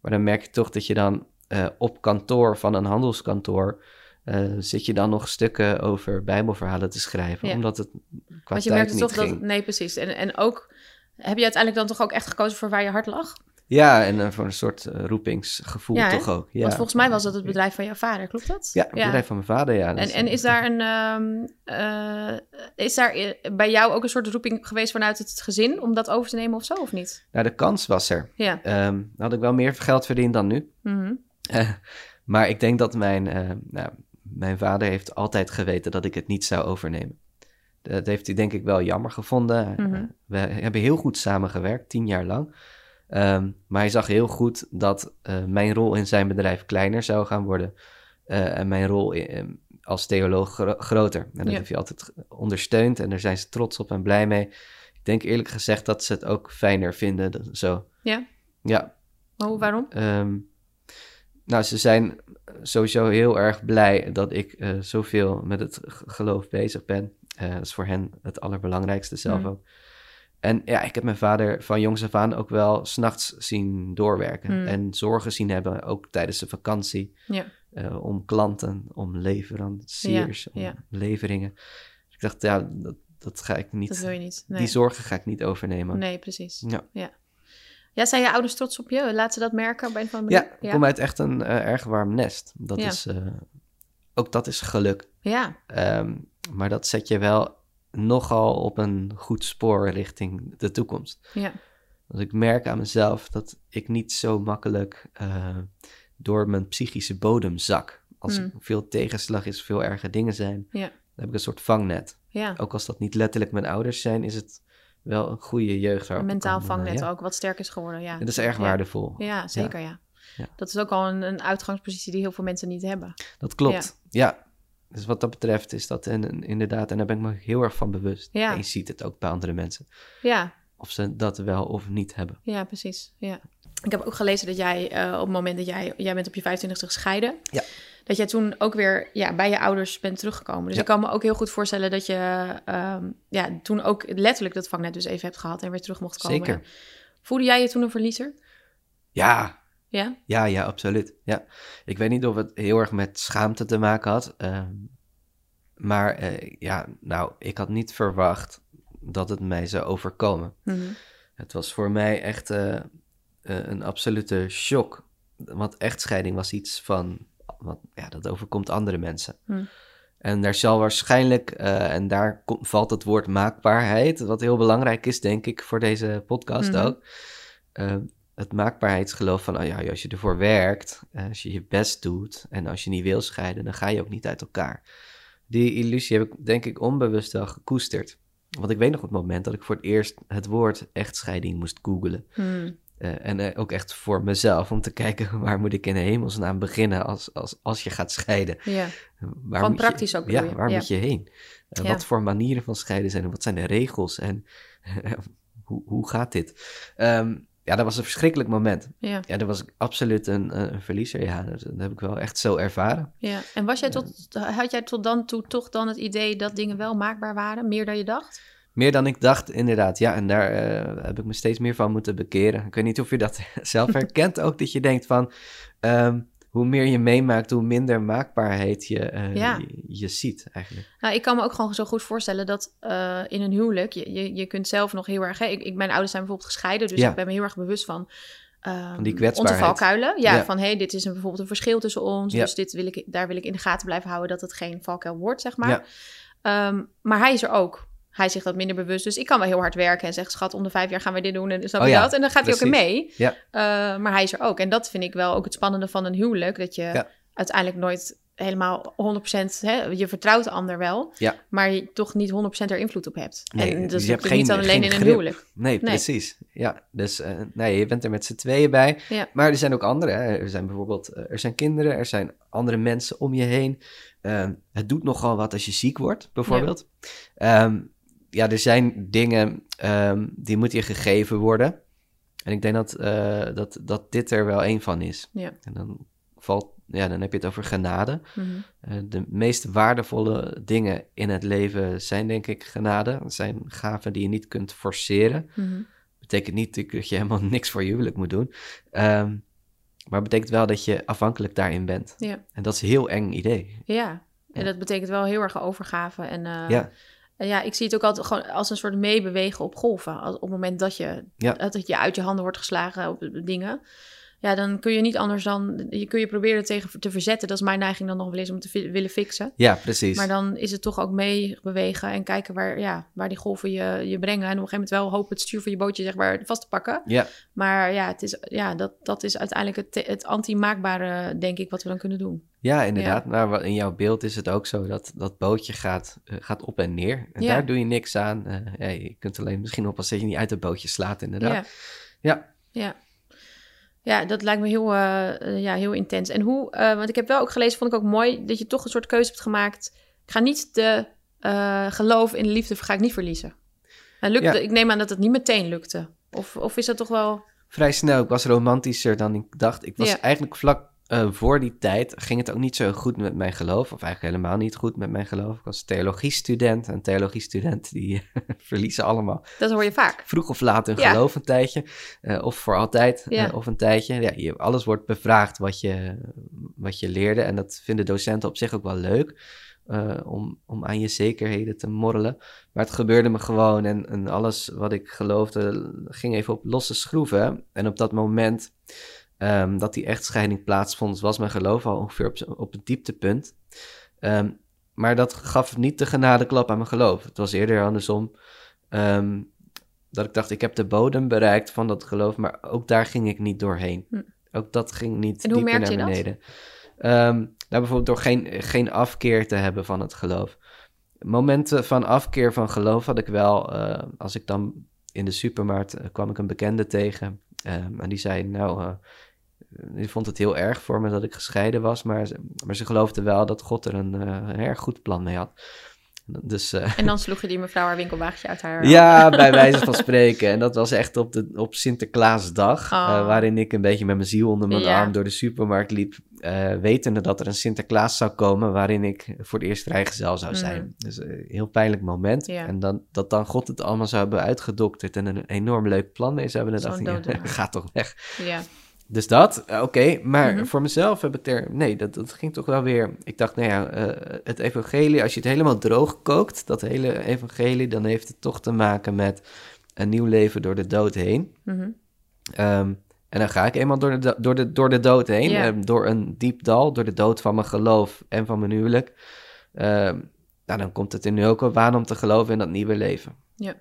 maar dan merk je toch dat je dan op kantoor van een handelskantoor... eh, zit je dan nog stukken over bijbelverhalen te schrijven. Ja. Omdat het qua Want je merkte toch ging. dat... Nee, precies. En, en ook... Heb je uiteindelijk dan toch ook echt gekozen voor waar je hart lag? Ja, en eh, voor een soort eh, roepingsgevoel Ja, toch ook. Ja. Want volgens mij was dat het bedrijf van jouw vader, klopt dat? Ja, het bedrijf van mijn vader, ja. En, en is daar een um, uh, is daar bij jou ook een soort roeping geweest vanuit het gezin om dat over te nemen of zo of niet? Nou, de kans was er. Ja. Ehm, dan had ik wel meer geld verdiend dan nu. Mhm. Maar ik denk dat mijn, nou, mijn vader heeft altijd geweten dat ik het niet zou overnemen. Dat heeft hij denk ik wel jammer gevonden. Mhm. Eh, we hebben heel goed samengewerkt, tien jaar lang. Ehm, maar hij zag heel goed dat eh, mijn rol in zijn bedrijf kleiner zou gaan worden. eh, en mijn rol in- eh, als theoloog gro- groter. En dat Ja. heeft hij altijd ondersteund en daar zijn ze trots op en blij mee. Ik denk eerlijk gezegd dat ze het ook fijner vinden. dat- Zo. Ja. Ja, hoe, waarom? Ehm, nou, ze zijn sowieso heel erg blij dat ik eh, zoveel met het geloof bezig ben. Eh, dat is voor hen het allerbelangrijkste zelf Mm. ook. En ja, ik heb mijn vader van jongs af aan ook wel s'nachts zien doorwerken. Mm. En zorgen zien hebben, ook tijdens de vakantie. Ja. eh, om klanten, om leveranciers, Ja, ja. om leveringen. Ik dacht, ja, dat, dat ga ik niet. Dat wil je niet. Nee, Die zorgen ga ik niet overnemen. nee precies. Ja. ja. Ja, zijn je ouders trots op je? Laten ze dat merken op een andere Ja, ik kom uit echt een eh, erg warm nest. Dat is, eh, ook dat is geluk. Ja, Ehm, maar dat zet je wel nogal op een goed spoor richting de toekomst. ja, Want ik merk aan mezelf dat ik niet zo makkelijk eh, door mijn psychische bodem zak. Als Hmm. er veel tegenslag is, veel erge dingen zijn, ja, dan heb ik een soort vangnet. ja. Ook als dat niet letterlijk mijn ouders zijn, is het wel een goede jeugd. Een mentaal vangnet ja. ook, wat sterk is geworden. Ja, En dat is erg waardevol. Ja, zeker ja. Ja. Dat is ook al een, een uitgangspositie die heel veel mensen niet hebben. Dat klopt, ja. Dus wat dat betreft is dat in- inderdaad, en daar ben ik me heel erg van bewust. En je ziet het ook bij andere mensen, Ja, of ze dat wel of niet hebben. ja, precies. Ja. Ik heb ook gelezen dat jij eh, op het moment dat jij, jij bent op je 25e gescheiden, Ja. dat jij toen ook weer ja, bij je ouders bent teruggekomen. Dus Ja. ik kan me ook heel goed voorstellen dat je ehm, ja, toen ook letterlijk dat vangnet dus even hebt gehad en weer terug mocht komen. Zeker. Voelde jij je toen een verliezer? Ja, Ja? ja, ja, absoluut. Ja. Ik weet niet of het heel erg met schaamte te maken had. ehm, maar eh, ja, nou, ik had niet verwacht dat het mij zou overkomen. Mhm. Het was voor mij echt eh, eh, een absolute shock. Want echtscheiding was iets van, wat, ja, dat overkomt andere mensen. Hm. En daar zal waarschijnlijk, eh, en daar valt het woord maakbaarheid, wat heel belangrijk is, denk ik, voor deze podcast Mhm. ook. Eh, het maakbaarheidsgeloof van, oh ja, als je ervoor werkt, als je je best doet en als je niet wil scheiden, dan ga je ook niet uit elkaar. Die illusie heb ik, denk ik, onbewust wel gekoesterd. Want ik weet nog het moment dat ik voor het eerst het woord echtscheiding moest googelen. Hmm. Eh, en eh, ook echt voor mezelf, om te kijken [laughs] waar moet ik in de hemelsnaam beginnen als, als, als je gaat scheiden. Ja. Waar Gewoon moet je- praktisch ook Ja, waar Ja. moet je heen? Eh, Ja. Wat voor manieren van scheiden zijn er? Wat zijn de regels? En [laughs] hoe, hoe gaat dit? Ehm, ja, dat was een verschrikkelijk moment. Ja, Ja, dat was absoluut een, een verliezer. Ja, dat, dat heb ik wel echt zo ervaren. ja. En was jij tot, had jij tot dan toe toch dan het idee dat dingen wel maakbaar waren? Meer dan je dacht? Meer dan ik dacht, inderdaad. Ja, en daar eh, heb ik me steeds meer van moeten bekeren. Ik weet niet of je dat [laughs] zelf [laughs] herkent ook, dat je denkt van... ehm, hoe meer je meemaakt, hoe minder maakbaarheid je, eh, Ja. je, je ziet eigenlijk. Nou, ik kan me ook gewoon zo goed voorstellen dat eh, in een huwelijk, je, je, je kunt zelf nog heel erg... Hè, ik, ik, mijn ouders zijn bijvoorbeeld gescheiden, dus Ja. ik ben me heel erg bewust van... ehm, Van die Onze kwetsbaarheid. valkuilen. Ja, Ja. van hé, hey, dit is een, bijvoorbeeld een verschil tussen ons. Ja. Dus dit wil ik, daar wil ik in de gaten blijven houden dat het geen valkuil wordt, zeg maar. Ja. Ehm, maar hij is er ook. Hij zegt dat minder bewust. Dus ik kan wel heel hard werken en zeggen: Schat, om de vijf jaar gaan we dit doen. En snap Oh je ja, dat? En dan gaat hij ook in precies. mee. Ja. Eh, maar hij is er ook. En dat vind ik wel ook het spannende van een huwelijk. Dat je Ja. uiteindelijk nooit helemaal 100%, hè, je vertrouwt de ander wel, Ja. maar je toch niet 100% er invloed op hebt. Nee, en dus dat is je hebt niet alleen geen in een huwelijk. Nee, precies. Ja, dus eh, nee, je bent er met z'n tweeën bij. Ja. Maar er zijn ook andere. Hè. Er zijn bijvoorbeeld eh, er zijn kinderen, er zijn andere mensen om je heen. Ehm, het doet nogal wat als je ziek wordt, bijvoorbeeld. Ja, ja er zijn dingen ehm, die moeten je gegeven worden. En ik denk dat, eh, dat, dat dit er wel één van is. Ja. En dan, valt, ja, dan heb je het over genade. Mhm. Eh, de meest waardevolle dingen in het leven zijn denk ik genade. Het zijn gaven die je niet kunt forceren. Mhm. Betekent niet dat je helemaal niks voor je huwelijk moet doen. Ehm, maar betekent wel dat je afhankelijk daarin bent. Ja. En dat is een heel eng idee. Ja, en Ja. dat betekent wel heel erg overgave. En eh, Ja, ja, ik zie het ook altijd gewoon als een soort meebewegen op golven. Als, op het moment dat je, Ja. dat je uit je handen wordt geslagen op dingen. Ja, dan kun je niet anders dan... Je kun je proberen tegen te verzetten. Dat is mijn neiging dan nog wel eens om te willen fixen. ja precies. Maar dan is het toch ook meebewegen en kijken waar, ja, waar die golven je, je brengen. En op een gegeven moment wel hopen het stuur van je bootje zeg maar, vast te pakken. Ja, Maar ja, het is, ja dat, dat is uiteindelijk het, het anti-maakbare, denk ik, wat we dan kunnen doen. ja, inderdaad. Maar in jouw beeld is het ook zo dat dat bootje gaat, eh, gaat op en neer. En Ja. daar doe je niks aan. Eh, je kunt alleen misschien oppassen dat je niet uit het bootje slaat, inderdaad. Ja. Ja. Ja. Ja, dat lijkt me heel, eh, eh, ja, heel intens. En hoe, eh, want ik heb wel ook gelezen, vond ik ook mooi, dat je toch een soort keuze hebt gemaakt. Ik ga niet de geloof in de liefde, ga ik niet verliezen. En lukte, Ja. Ik neem aan dat het niet meteen lukte. Of, of is dat toch wel... Vrij snel. Ik was romantischer dan ik dacht. Ik was Ja. eigenlijk vlak eh, voor die tijd ging het ook niet zo goed met mijn geloof. Of eigenlijk helemaal niet goed met mijn geloof. Ik was theologiestudent. En theologiestudenten die [laughs] verliezen allemaal Dat hoor je vaak. vroeg of laat hun Ja. geloof een tijdje. eh, of voor altijd Ja. eh, of een tijdje. Ja, je, alles wordt bevraagd wat je, wat je leerde. En dat vinden docenten op zich ook wel leuk. om, om aan je zekerheden te morrelen. Maar het gebeurde me gewoon. En, en alles wat ik geloofde ging even op losse schroeven. En op dat moment ehm, dat die echtscheiding plaatsvond... was mijn geloof al ongeveer op, op het dieptepunt. Ehm, maar dat gaf niet de genadeklap aan mijn geloof. Het was eerder andersom. Ehm, dat ik dacht, ik heb de bodem bereikt van dat geloof, maar ook daar ging ik niet doorheen. Hm. Ook dat ging niet En hoe dieper merkte naar je dat? beneden. Ehm, nou, bijvoorbeeld door geen, geen afkeer te hebben van het geloof. Momenten van afkeer van geloof had ik wel, eh, als ik dan in de supermarkt eh, kwam ik een bekende tegen. en die zei, nou, eh, die vond het heel erg voor me dat ik gescheiden was, maar, ze- maar ze geloofde wel dat God er een, eh, een erg goed plan mee had. Dus eh, En dan sloeg je die mevrouw haar winkelwagentje uit haar... ja, bij wijze van spreken. En dat was echt op, de, op Sinterklaasdag, Oh. eh, waarin ik een beetje met mijn ziel onder mijn Ja. arm door de supermarkt liep, wetende dat er een Sinterklaas zou komen, waarin ik voor het eerst vrijgezel zou zijn. Mm. Dus een heel pijnlijk moment. Ja. En dan, dat dan God het allemaal zou hebben uitgedokterd en een enorm leuk plan mee zou hebben, dan Zo'n dacht ik, ja, ga toch weg. Ja. Dus dat, eh, oké. maar Mhm. voor mezelf heb ik er... Nee, dat, dat ging toch wel weer... Ik dacht, nou ja, eh, het evangelie... Als je het helemaal droog kookt, dat hele evangelie... dan heeft het toch te maken met een nieuw leven door de dood heen. Mhm. Ehm, en dan ga ik eenmaal door de, do- door de, door de dood heen. Ehm, door een diep dal, door de dood van mijn geloof en van mijn huwelijk. Ehm, nou, dan komt het er nu ook wel aan om te geloven in dat nieuwe leven. Ja.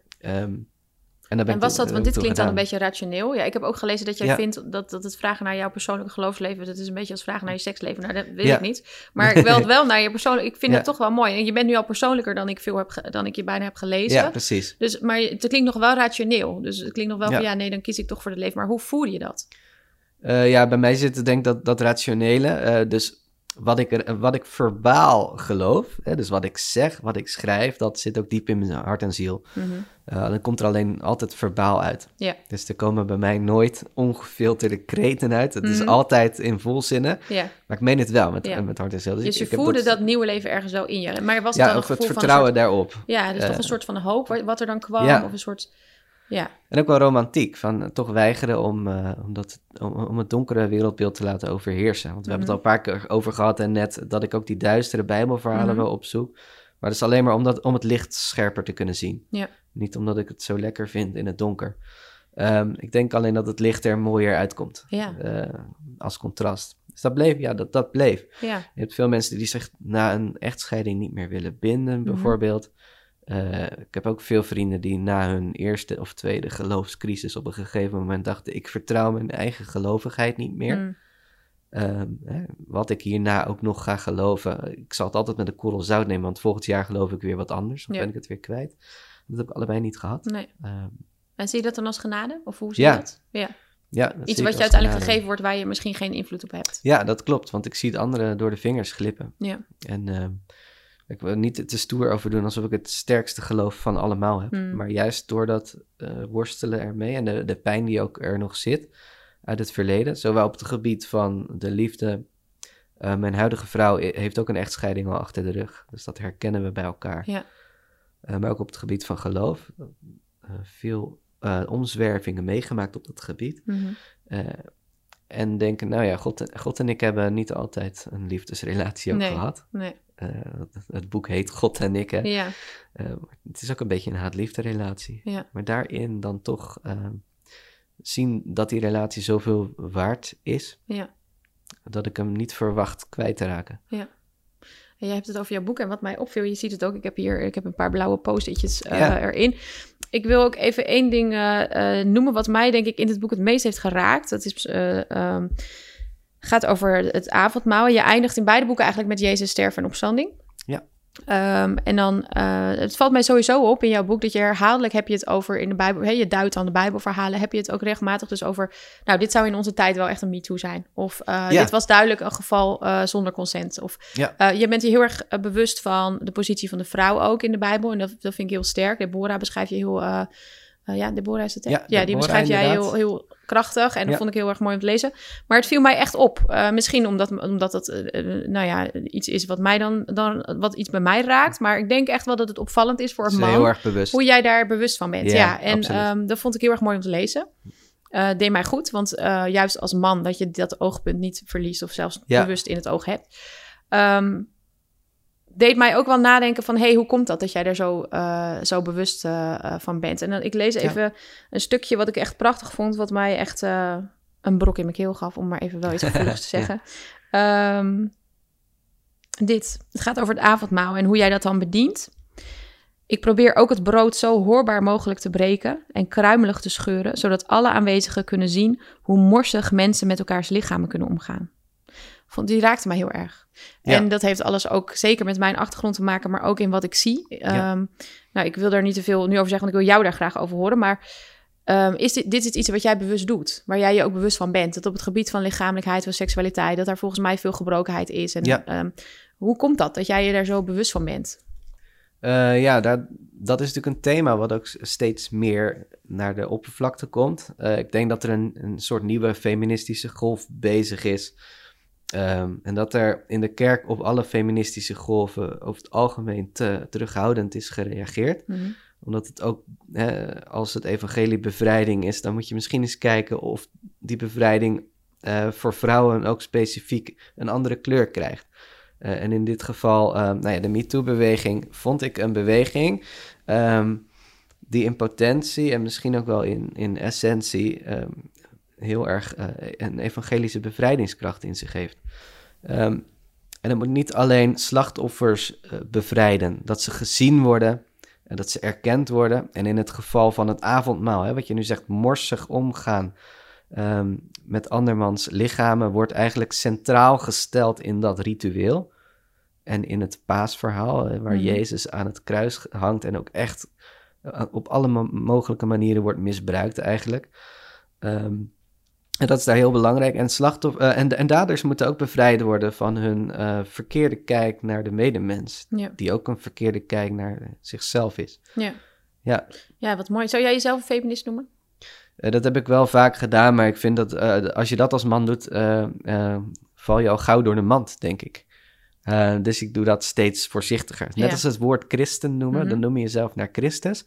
En, ben was dat, want dit klinkt dan een beetje rationeel. Ja, ik heb ook gelezen dat jij Ja. vindt dat, dat het vragen naar jouw persoonlijke geloofsleven, dat is een beetje als vragen naar je seksleven. Nou, dat weet Ja. ik niet. Maar ik het [laughs] wel naar je persoonlijk. Ik vind Ja. het toch wel mooi. En je bent nu al persoonlijker dan ik veel heb, dan ik je bijna heb gelezen. Ja, precies. Dus, maar het klinkt nog wel rationeel. Dus het klinkt nog wel Ja. van ja, nee, dan kies ik toch voor het leven. Maar hoe voel je dat? Eh, ja, bij mij zit het denk ik dat, dat rationele. eh, dus wat ik, er, wat ik verbaal geloof, hè, dus wat ik zeg, wat ik schrijf, dat zit ook diep in mijn hart en ziel. Mhm. Eh, dan komt er alleen altijd verbaal uit. Dus er komen bij mij nooit ongefilterde kreten uit. Het is Mhm. altijd in volzinnen. Ja. Maar ik meen het wel met, met hart en ziel. Dus Dus je ik heb voelde dat... nieuwe leven ergens wel in je. Maar was het Ja, dan het vertrouwen soort- daarop. Ja, dus toch Eh, een soort van hoop wat- wat er dan kwam. ja. Of een soort... Ja. En ook wel romantiek, van toch weigeren om, eh, om, dat, om, om het donkere wereldbeeld te laten overheersen. Want we hebben het al een paar keer over gehad en net dat ik ook die duistere bijbelverhalen Mhm. wel opzoek. Maar dat is alleen maar om, dat, om het licht scherper te kunnen zien. Ja. Niet omdat ik het zo lekker vind in het donker. Ehm, ik denk alleen dat het licht er mooier uitkomt Ja. eh, als contrast. Dus dat bleef, ja, dat, dat bleef. Ja. Je hebt veel mensen die zich na een echtscheiding niet meer willen binden, Mhm. bijvoorbeeld. Eh, ik heb ook veel vrienden die na hun eerste of tweede geloofscrisis op een gegeven moment dachten: ik vertrouw mijn eigen gelovigheid niet meer. Mm. Ehm, hè, wat ik hierna ook nog ga geloven, ik zal het altijd met een korrel zout nemen, want volgend jaar geloof ik weer wat anders. Ja. ben ik het weer kwijt. Dat heb ik allebei niet gehad. Nee. Ehm, En zie je dat dan als genade? Of hoe zie Ja. je dat? Ja. ja, dat Iets wat je uiteindelijk genade. gegeven wordt waar je misschien geen invloed op hebt. Ja, dat klopt, want ik zie het anderen door de vingers glippen. Ja. En ehm, ik wil niet te stoer over doen alsof ik het sterkste geloof van allemaal heb. Hmm. Maar juist door dat eh, worstelen ermee en de, de pijn die ook er nog zit uit het verleden, zowel op het gebied van de liefde. eh, mijn huidige vrouw heeft ook een echtscheiding al achter de rug, dus dat herkennen we bij elkaar. Ja. Eh, maar ook op het gebied van geloof. veel omzwervingen meegemaakt op dat gebied. Mhm. En denken, nou ja, God, en- God en ik hebben niet altijd een liefdesrelatie ook Nee. gehad. Nee. Eh, het, boek heet God en ik, hè. Ja. Eh, het is ook een beetje een haat-liefde relatie. Ja. Maar daarin dan toch eh, zien dat die relatie zoveel waard is, Ja. dat ik hem niet verwacht kwijt te raken. En jij hebt het over jouw boek en wat mij opviel, je ziet het ook, ik heb hier ik heb een paar blauwe post-itjes Ja. erin. Ik wil ook even één ding noemen wat mij denk ik in het boek het meest heeft geraakt. Dat is, eh, ehm, gaat over het avondmaal. Je eindigt in beide boeken eigenlijk met Jezus sterven en opstanding. Ja. Ehm, en dan, eh, het valt mij sowieso op in jouw boek dat je herhaaldelijk heb je het over in de Bijbel, hè, je duidt aan de Bijbelverhalen, heb je het ook regelmatig dus over, nou, dit zou in onze tijd wel echt een MeToo zijn. Of Ja. dit was duidelijk een geval eh, zonder consent. Of Ja. je bent je heel erg bewust van de positie van de vrouw ook in de Bijbel. En dat, dat vind ik heel sterk. Deborah beschrijf je heel... ja, Deborah is het, hè? Ja, die Deborah, beschrijf jij heel, heel krachtig. En dat Ja. vond ik heel erg mooi om te lezen. Maar het viel mij echt op. Eh, misschien omdat, omdat het, eh, eh, nou ja, iets is wat mij dan, dan... Wat iets bij mij raakt. Maar ik denk echt wel dat het opvallend is voor Dat een man heel erg bewust. hoe jij daar bewust van bent. Ja, Ja, en ehm, dat vond ik heel erg mooi om te lezen. Deed mij goed, want juist als man dat je dat oogpunt niet verliest of zelfs bewust in het oog hebt. Ehm, deed mij ook wel nadenken van, hey, hoe komt dat dat jij daar zo, eh, zo bewust eh, eh, van bent? En dan, ik lees Ja. even een stukje wat ik echt prachtig vond, wat mij echt een brok in mijn keel gaf, om maar even wel iets [laughs] gevoeligs te Ja. zeggen. Ehm, dit, het gaat over het avondmaal en hoe jij dat dan bedient. Ik probeer ook het brood zo hoorbaar mogelijk te breken en kruimelig te scheuren, zodat alle aanwezigen kunnen zien hoe morsig mensen met elkaars lichamen kunnen omgaan. Vond, die raakte mij heel erg. Ja. En dat heeft alles ook zeker met mijn achtergrond te maken, maar ook in wat ik zie. Ja. Ehm, nou, ik wil daar niet te veel nu over zeggen, want ik wil jou daar graag over horen. Maar ehm, is dit, dit is iets wat jij bewust doet, waar jij je ook bewust van bent. Dat op het gebied van lichamelijkheid, van seksualiteit, dat daar volgens mij veel gebrokenheid is. En Ja. ehm, hoe komt dat, dat jij je daar zo bewust van bent? Eh, ja, daar, dat is natuurlijk een thema wat ook steeds meer naar de oppervlakte komt. Eh, ik denk dat er een, een soort nieuwe feministische golf bezig is. Ehm, en dat er in de kerk op alle feministische golven over het algemeen te terughoudend is gereageerd. Mhm. Omdat het ook, hè, als het evangelie bevrijding is, dan moet je misschien eens kijken of die bevrijding eh, voor vrouwen ook specifiek een andere kleur krijgt. Eh, en in dit geval, ehm, nou ja, de MeToo-beweging vond ik een beweging ehm, die in potentie en misschien ook wel in, in essentie heel erg eh, een evangelische bevrijdingskracht in zich heeft. Ehm, en het moet niet alleen slachtoffers eh, bevrijden, dat ze gezien worden en dat ze erkend worden. En in het geval van het avondmaal, hè, wat je nu zegt, morsig omgaan ehm, met andermans lichamen, wordt eigenlijk centraal gesteld in dat ritueel. En in het paasverhaal, hè, waar Mhm. Jezus aan het kruis hangt en ook echt eh, op alle mo- mogelijke manieren wordt misbruikt eigenlijk. Ehm, en dat is daar heel belangrijk. En, slachtoffer, eh, en, en daders moeten ook bevrijd worden van hun eh, verkeerde kijk naar de medemens. Ja. Die ook een verkeerde kijk naar zichzelf is. Ja. Ja. ja, wat mooi. Zou jij jezelf een feminist noemen? Eh, dat heb ik wel vaak gedaan, maar ik vind dat als je dat als man doet, val je al gauw door de mand, denk ik. Dus ik doe dat steeds voorzichtiger. Net Ja. als het woord christen noemen, Mhm. dan noem je jezelf naar Christus.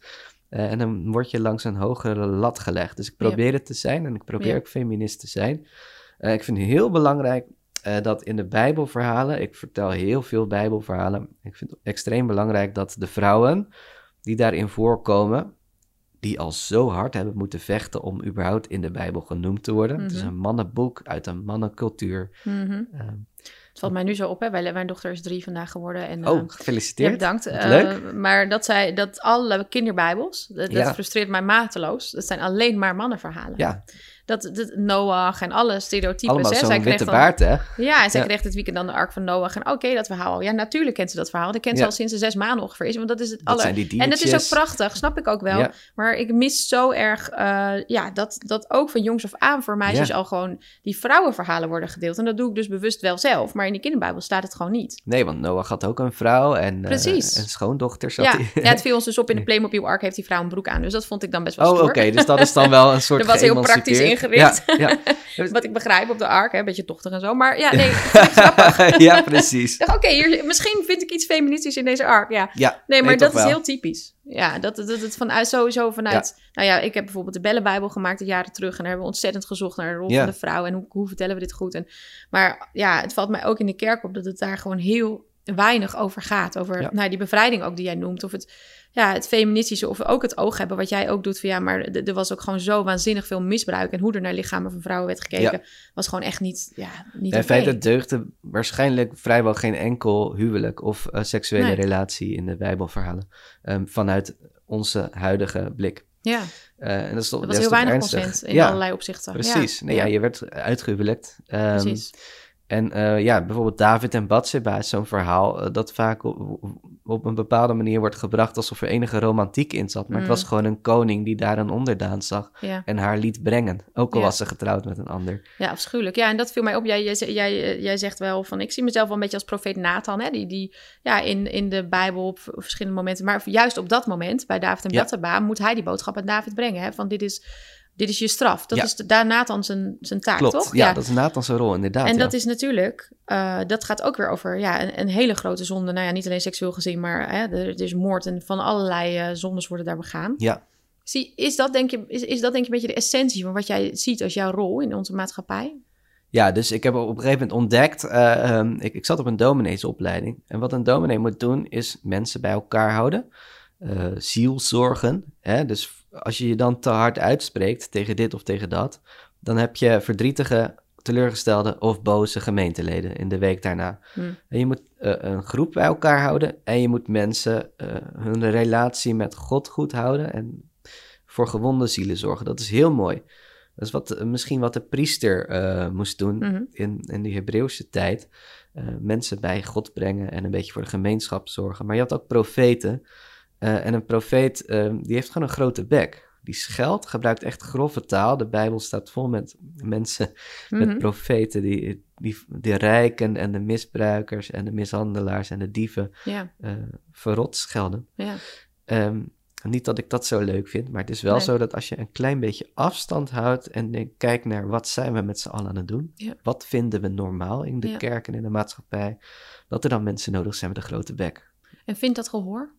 Eh, en dan word je langs een hogere lat gelegd. Dus ik probeer het te zijn en ik probeer ook feminist te zijn. Eh, ik vind het heel belangrijk eh, dat in de Bijbelverhalen, ik vertel heel veel Bijbelverhalen, ik vind het extreem belangrijk dat de vrouwen die daarin voorkomen, die al zo hard hebben moeten vechten om überhaupt in de Bijbel genoemd te worden. Het is Mhm. een mannenboek uit een mannencultuur. Mhm. Ehm, valt mij nu zo op, hè. Wij- Mijn dochter is drie vandaag geworden. En, oh, eh, gefeliciteerd. Ja, bedankt. Leuk. maar dat, zij, dat alle kinderbijbels, dat, dat Ja. frustreert mij mateloos. Dat zijn alleen maar mannenverhalen. Ja, Dat, dat Noach en alle stereotypes. allemaal zo'n witte dan- baard, hè? Ja, en zij Ja. kreeg dit weekend dan de ark van Noach. En oké, dat verhaal. Ja, natuurlijk kent ze dat verhaal. Dat kent ze al sinds ze zes maanden ongeveer is. Want dat is het Dat die En dat is ook prachtig, snap ik ook wel. Maar ik mis zo erg eh, ja, dat, dat ook van jongs af aan voor meisjes al gewoon die vrouwenverhalen worden gedeeld. En dat doe ik dus bewust wel zelf. Maar in die kinderbijbel staat het gewoon niet. Nee, want Noach had ook een vrouw en, eh, Precies. en schoondochters had Ja, ja, het viel ons dus op in de [laughs] Playmobil Ark heeft die vrouw een broek aan. Dus dat vond ik dan best wel Oh, oké, dus dat is dan wel een [laughs] soort Dat was heel praktisch ingericht. Ja, [laughs] Wat ik begrijp op de Ark, hè, een beetje tochtig en zo. Maar ja, nee, [laughs] grappig. ja. [laughs] ja, precies. Oké, hier misschien vind ik iets feministisch in deze Ark, ja. Ja, Nee, maar dat is wel. heel typisch. Ja, dat dat het vanuit sowieso vanuit. Nou ja, ik heb bijvoorbeeld de Bellenbijbel gemaakt een jaren terug. En daar hebben we ontzettend gezocht naar de rol Ja. van de vrouw. En hoe, hoe vertellen we dit goed. En, maar ja, het valt mij ook in de kerk op dat het daar gewoon heel weinig over gaat. Over Ja. nou, die bevrijding ook die jij noemt. Of het, ja, het feministische. Of ook het oog hebben wat jij ook doet. Van ja, maar er was ook gewoon zo waanzinnig veel misbruik. En hoe er naar lichamen van vrouwen werd gekeken. Was gewoon echt niet, ja, niet In feite deugde waarschijnlijk vrijwel geen enkel huwelijk of eh, seksuele Nee. relatie in de Bijbelverhalen. ehm, vanuit onze huidige blik. Ja, Eh, en dat is toch, dat was heel weinig ernstig. consent in ja, allerlei opzichten. Precies. Nee, ja. je werd uitgehuwelijkt. Ehm, precies. En eh, ja, bijvoorbeeld David en Bathsheba is zo'n verhaal eh, dat vaak op, op een bepaalde manier wordt gebracht alsof er enige romantiek in zat. Maar het Mm. was gewoon een koning die daar een onderdaan zag Ja. en haar liet brengen. Ook al Ja. was ze getrouwd met een ander. Ja, afschuwelijk. Ja, en dat viel mij op. Jij, jij, eh, jij zegt wel van, ik zie mezelf wel een beetje als profeet Nathan, hè, die, die ja, in, in de Bijbel op verschillende momenten, maar juist op dat moment, bij David en Ja. Moet hij die boodschap aan David brengen, hè, van dit is, dit is je straf. Dat Ja. is de, daar Nathan zijn, zijn taak, Klopt. toch? Ja, dat is Nathan's rol inderdaad. en ja. dat is natuurlijk, eh, dat gaat ook weer over ja, een, een hele grote zonde. Nou ja, niet alleen seksueel gezien, maar hè, er, er is moord en van allerlei eh, zondes worden daar begaan. Ja. Zie, is, dat, denk je, is, is dat denk je een beetje de essentie van wat jij ziet als jouw rol in onze maatschappij? Ja, dus ik heb op een gegeven moment ontdekt, eh, ehm, ik, ik zat op een domineesopleiding. En wat een dominee moet doen, is mensen bij elkaar houden, eh zielzorgen. Hè? Dus als je je dan te hard uitspreekt tegen dit of tegen dat, dan heb je verdrietige, teleurgestelde of boze gemeenteleden in de week daarna. Hm. En je moet eh, een groep bij elkaar houden en je moet mensen eh, hun relatie met God goed houden en voor gewonde zielen zorgen. Dat is heel mooi. Dat is wat, eh, misschien wat de priester moest doen Mhm. in, in die Hebreeuwse tijd. Mensen bij God brengen en een beetje voor de gemeenschap zorgen. Maar je had ook profeten. Eh, en een profeet, eh, die heeft gewoon een grote bek. Die scheldt, gebruikt echt grove taal. De Bijbel staat vol met mensen, met Mhm. profeten, die, die de rijken en de misbruikers en de mishandelaars en de dieven Ja, eh, verrot schelden. ja. Ehm, niet dat ik dat zo leuk vind, maar het is wel Nee. zo dat als je een klein beetje afstand houdt en kijkt naar wat zijn we met z'n allen aan het doen, Ja. wat vinden we normaal in de kerk en in de maatschappij, dat er dan mensen nodig zijn met een grote bek. En vindt dat gehoor?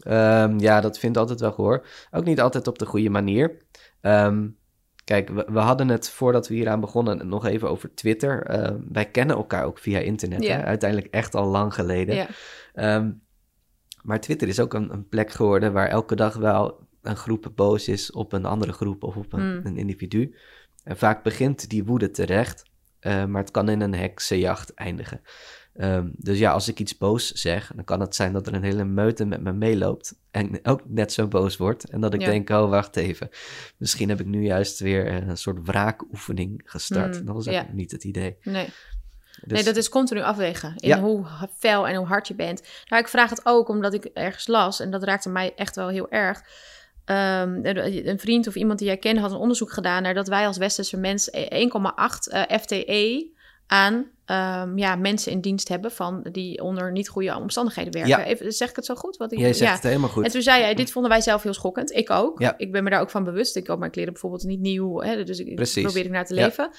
Ehm, ja, dat vindt altijd wel gehoor. Ook niet altijd op de goede manier. Ehm, kijk, we, we hadden het voordat we hieraan begonnen nog even over Twitter. Ehm, wij kennen elkaar ook via internet, Ja. hè? uiteindelijk echt al lang geleden. Ja. Maar Twitter is ook een, een plek geworden waar elke dag wel een groep boos is op een andere groep of op een, Mm. een individu. En vaak begint die woede terecht, eh, maar het kan in een heksenjacht eindigen. Ehm, dus ja, als ik iets boos zeg, dan kan het zijn dat er een hele meute met me meeloopt en ook net zo boos wordt. En dat ik Ja. denk, oh wacht even, misschien heb ik nu juist weer een soort wraakoefening gestart. Mm, dat was ja. niet het idee. Nee. Dus, nee, dat is continu afwegen in Ja. hoe fel en hoe hard je bent. Nou, ik vraag het ook omdat ik ergens las, en dat raakte mij echt wel heel erg. Ehm, een vriend of iemand die jij kent had een onderzoek gedaan naar dat wij als westerse mens 1,8 eh, FTE aan ehm, ja, mensen in dienst hebben van die onder niet goede omstandigheden werken. Ja. Even, zeg ik het zo goed? Wat ik, Jij zegt ja. het helemaal goed. En toen zei jij, dit vonden wij zelf heel schokkend. Ik ook. Ja. Ik ben me daar ook van bewust. Ik koop mijn kleren bijvoorbeeld niet nieuw. Hè, dus ik Precies. probeer ik naar te leven.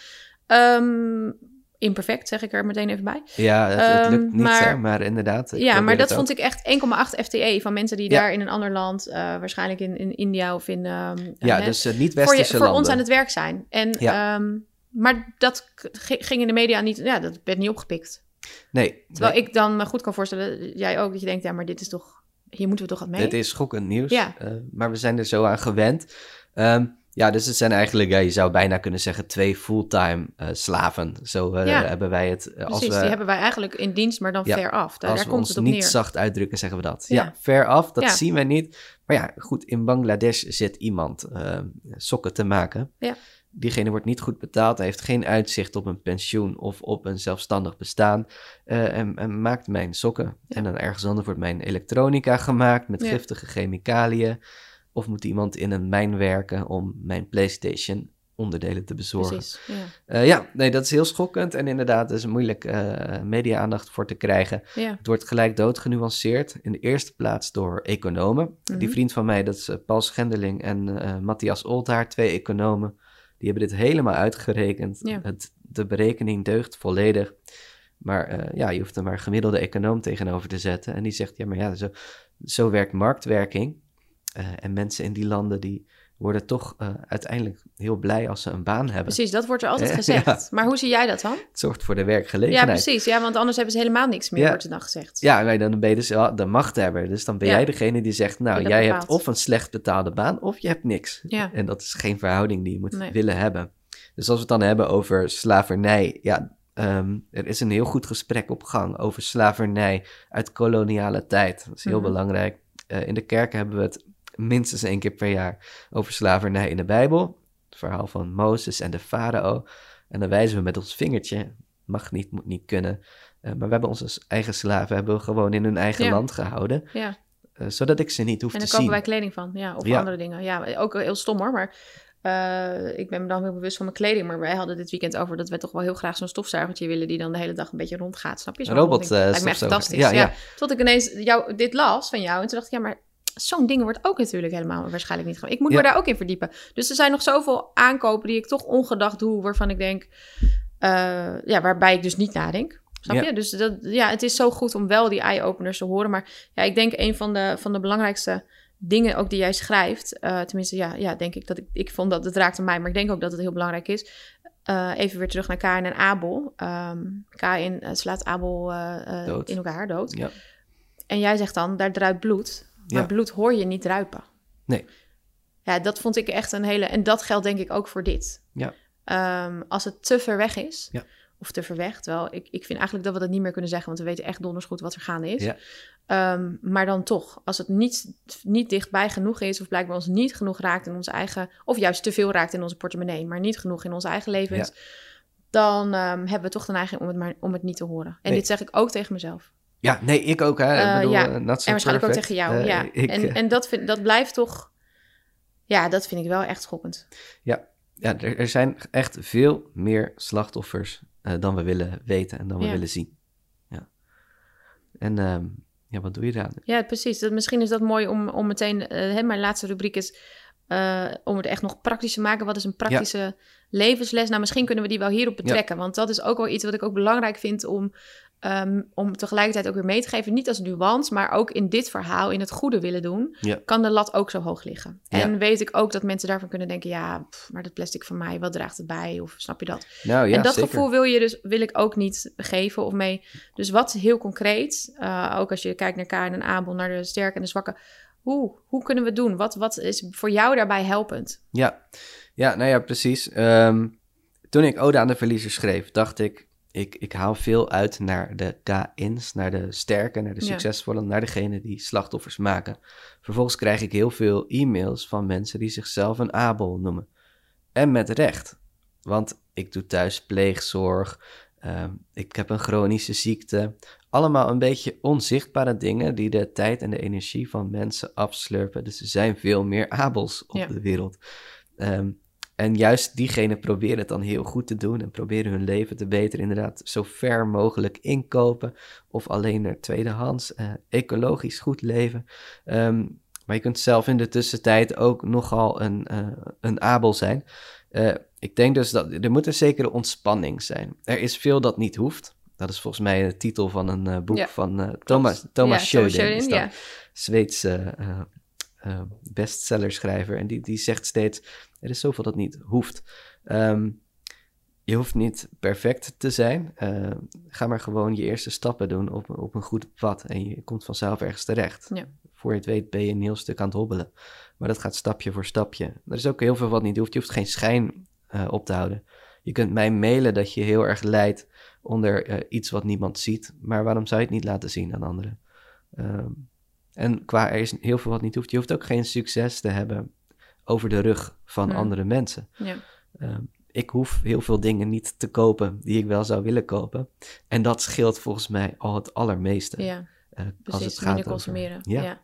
Ehm, imperfect, zeg ik er meteen even bij. Ja, het, het lukt Ehm, niet, maar- hè, maar inderdaad. ja, maar dat vond ik echt 1,8 FTE van mensen die Ja. daar in een ander land, eh, waarschijnlijk in, in India of in... Ja, hè, dus eh, niet voor, je, westerse voor landen. ons aan het werk zijn. En, Ja. Maar dat ging in de media niet, ja, dat werd niet opgepikt. Nee, Terwijl nee, ik dan me goed kan voorstellen, jij ook, dat je denkt, ja, maar dit is toch, hier moeten we toch wat mee? dit is schokkend nieuws. Ja. eh, maar we zijn er zo aan gewend. Ehm, ja, dus het zijn eigenlijk, ja, je zou bijna kunnen zeggen, twee fulltime eh, slaven. Zo eh, Ja. hebben wij het. eh, als Precies, we, die hebben wij eigenlijk in dienst, maar dan Ja, ver af. Daar, als daar we komt ons het op niet neer. zacht uitdrukken, zeggen we dat. Ja. Ja, ver af, dat zien we niet. Maar ja, goed, in Bangladesh zit iemand sokken te maken. Ja. Diegene wordt niet goed betaald, hij heeft geen uitzicht op een pensioen of op een zelfstandig bestaan. eh, en, en maakt mijn sokken. Ja. En dan ergens anders wordt mijn elektronica gemaakt met Ja. giftige chemicaliën. Of moet iemand in een mijn werken om mijn PlayStation onderdelen te bezorgen. Precies, ja. Eh, ja, nee, dat is heel schokkend. En inderdaad, er is moeilijk eh media-aandacht voor te krijgen. ja. Het wordt gelijk dood genuanceerd. In de eerste plaats door economen. Mhm. Die vriend van mij, dat is Paul Schendeling en Matthias Oldhaar, twee economen. Die hebben dit helemaal uitgerekend. Ja. Het, de berekening deugt volledig. Maar eh, ja, je hoeft er maar gemiddelde econoom tegenover te zetten. En die zegt, ja, maar ja, zo, zo werkt marktwerking. Eh, en mensen in die landen die worden toch eh, uiteindelijk heel blij als ze een baan hebben. Precies, dat wordt er altijd [laughs] Ja. gezegd. Maar hoe zie jij dat dan? Het zorgt voor de Ja, werkgelegenheid. precies. Ja, want anders hebben ze helemaal niks meer, Ja. wordt er dan gezegd. Ja, maar dan ben je dus de machthebber. Dus dan ben Ja. jij degene die zegt, nou, Die jij hebt of een slecht betaalde baan of je hebt niks. Ja. En dat is geen verhouding die je moet Nee. willen hebben. Dus als we het dan hebben over slavernij, ja, ehm, er is een heel goed gesprek op gang over slavernij uit koloniale tijd. Dat is heel Mhm. belangrijk. Eh, in de kerken hebben we het minstens één keer per jaar over slavernij in de Bijbel. Het verhaal van Mozes en de farao. En dan wijzen we met ons vingertje, mag niet, moet niet kunnen. Eh, maar we hebben onze eigen slaven hebben we gewoon in hun eigen Ja. land gehouden, Ja. eh, zodat ik ze niet hoef En dan te kopen zien. wij kleding van, ja, of Ja. andere dingen. Ja, ook heel stom hoor, maar eh, ik ben me dan heel bewust van mijn kleding. Maar wij hadden dit weekend over dat we toch wel heel graag zo'n stofzuigertje willen die dan de hele dag een beetje rondgaat. Snap je? Een robot. Lijkt me echt fantastisch. Ja, Ja, ja. Tot ik ineens jou, dit las van jou en toen dacht ik, ja, maar zo'n ding wordt ook natuurlijk helemaal waarschijnlijk niet gewoon. Ik moet Ja. me daar ook in verdiepen. Dus er zijn nog zoveel aankopen die ik toch ongedacht doe, waarvan ik denk, eh, ja, waarbij ik dus niet nadenk. Snap Ja. je? Dus dat, ja, het is zo goed om wel die eye-openers te horen. Maar ja, ik denk een van de, van de belangrijkste dingen ook die jij schrijft. eh, tenminste, ja, ja, denk ik dat ik, ik vond dat het raakte mij, maar ik denk ook dat het heel belangrijk is. Eh, even weer terug naar Kain en Abel. Ehm Kain slaat Abel in elkaar dood. Ja. En jij zegt dan, daar druipt bloed. Maar Ja. bloed hoor je niet druipen. Nee. Ja, dat vond ik echt een hele... En dat geldt denk ik ook voor dit. Ja. Ehm, als het te ver weg is, Ja. of te ver weg, terwijl ik, ik vind eigenlijk dat we dat niet meer kunnen zeggen, want we weten echt donders goed wat er gaande is. Ja. Ehm, maar dan toch, als het niet, niet dichtbij genoeg is, of blijkbaar ons niet genoeg raakt in onze eigen, of juist te veel raakt in onze portemonnee, maar niet genoeg in onze eigen levens, dan ehm, hebben we toch de neiging om het, maar, om het niet te horen. En Nee. dit zeg ik ook tegen mezelf. Ja, nee, ik ook. Hè. Eh, ik bedoel, ja, eh, not so en waarschijnlijk ook perfect. tegen jou, Eh, ja. ik, en eh, en dat, vind, dat blijft toch, ja, dat vind ik wel echt schokkend. ja, er, er zijn echt veel meer slachtoffers eh, dan we willen weten en dan we Ja. willen zien. Ja. En ehm, ja, wat doe je eraan? Ja, precies. Dat, misschien is dat mooi om, om meteen... eh, hè, mijn laatste rubriek is eh, om het echt nog praktisch te maken. Wat is een praktische levensles? Nou, misschien kunnen we die wel hierop betrekken. Want dat is ook wel iets wat ik ook belangrijk vind om... ehm, om tegelijkertijd ook weer mee te geven. Niet als nuance, maar ook in dit verhaal, in het goede willen doen, Ja. kan de lat ook zo hoog liggen. Ja. En weet ik ook dat mensen daarvan kunnen denken, ja, pff, maar dat plastic van mij, wat draagt het bij? Of snap je dat? Nou ja, en dat zeker. gevoel wil je dus wil ik ook niet geven of mee. Dus wat heel concreet, eh, ook als je kijkt naar Karin en Abel, naar de sterke en de zwakke. Hoe, hoe kunnen we het doen? Wat, wat is voor jou daarbij helpend? Ja, ja nou ja, precies. Ehm, toen ik Ode aan de Verliezer schreef, dacht ik, ik, ik haal veel uit naar de K-ins, naar de sterke, naar de Ja. succesvolle, naar degene die slachtoffers maken. Vervolgens krijg ik heel veel e-mails van mensen die zichzelf een Abel noemen. En met recht, want ik doe thuis pleegzorg, ehm, ik heb een chronische ziekte. Allemaal een beetje onzichtbare dingen die de tijd en de energie van mensen afslurpen. Dus er zijn veel meer Abels op Ja. de wereld. Ehm, en juist diegenen proberen het dan heel goed te doen en proberen hun leven te beteren. Inderdaad, zo ver mogelijk inkopen of alleen naar tweedehands, eh, ecologisch goed leven. Ehm, maar je kunt zelf in de tussentijd ook nogal een, eh, een abel zijn. Eh, ik denk dus dat er moet een zekere ontspanning zijn. Er is veel dat niet hoeft. Dat is volgens mij de titel van een boek Ja, van Thomas, Ja, Thomas Thomas Schöden. is Schöden, dat. ja. Zweedse bestsellerschrijver. En die, die zegt steeds, er is zoveel dat niet hoeft. Ehm, je hoeft niet perfect te zijn. Eh, ga maar gewoon je eerste stappen doen op, op een goed pad. En je komt vanzelf ergens terecht. Ja. Voor je het weet ben je een heel stuk aan het hobbelen. Maar dat gaat stapje voor stapje. Er is ook heel veel wat niet hoeft. Je hoeft geen schijn eh, op te houden. Je kunt mij mailen dat je heel erg lijdt onder eh, iets wat niemand ziet. Maar waarom zou je het niet laten zien aan anderen? Ehm, en qua er is heel veel wat niet hoeft. Je hoeft ook geen succes te hebben over de rug van Hmm. andere mensen. Ja. Ehm, ik hoef heel veel dingen niet te kopen die ik wel zou willen kopen. En dat scheelt volgens mij al het allermeeste. ja. eh, als Precies, het gaat over- consumeren. Ja. Ja.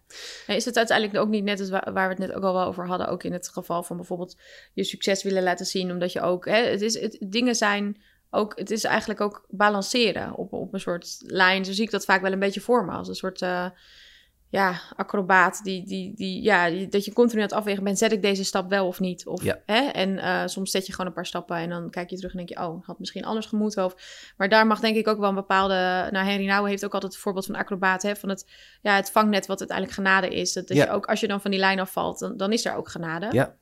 En is het uiteindelijk ook niet net als wa- waar we het net ook al wel over hadden, ook in het geval van bijvoorbeeld je succes willen laten zien, omdat je ook, hè, het is, het, dingen zijn ook, het is eigenlijk ook balanceren op, op een soort lijn. Zo zie ik dat vaak wel een beetje voor me, als een soort, eh, ja, acrobaat, die, die, die, ja, die- dat je continu aan het afwegen bent, zet ik deze stap wel of niet? Of, Ja. hè, en eh, soms zet je gewoon een paar stappen en dan kijk je terug en denk je, oh, had misschien anders gemoeten. Of, maar daar mag denk ik ook wel een bepaalde, nou, Henry Nouwen heeft ook altijd het voorbeeld van acrobaat, hè, van het ja, het vangnet wat uiteindelijk genade is. Dat, dat Ja. je ook, als je dan van die lijn afvalt, dan, dan is er ook genade. Ja.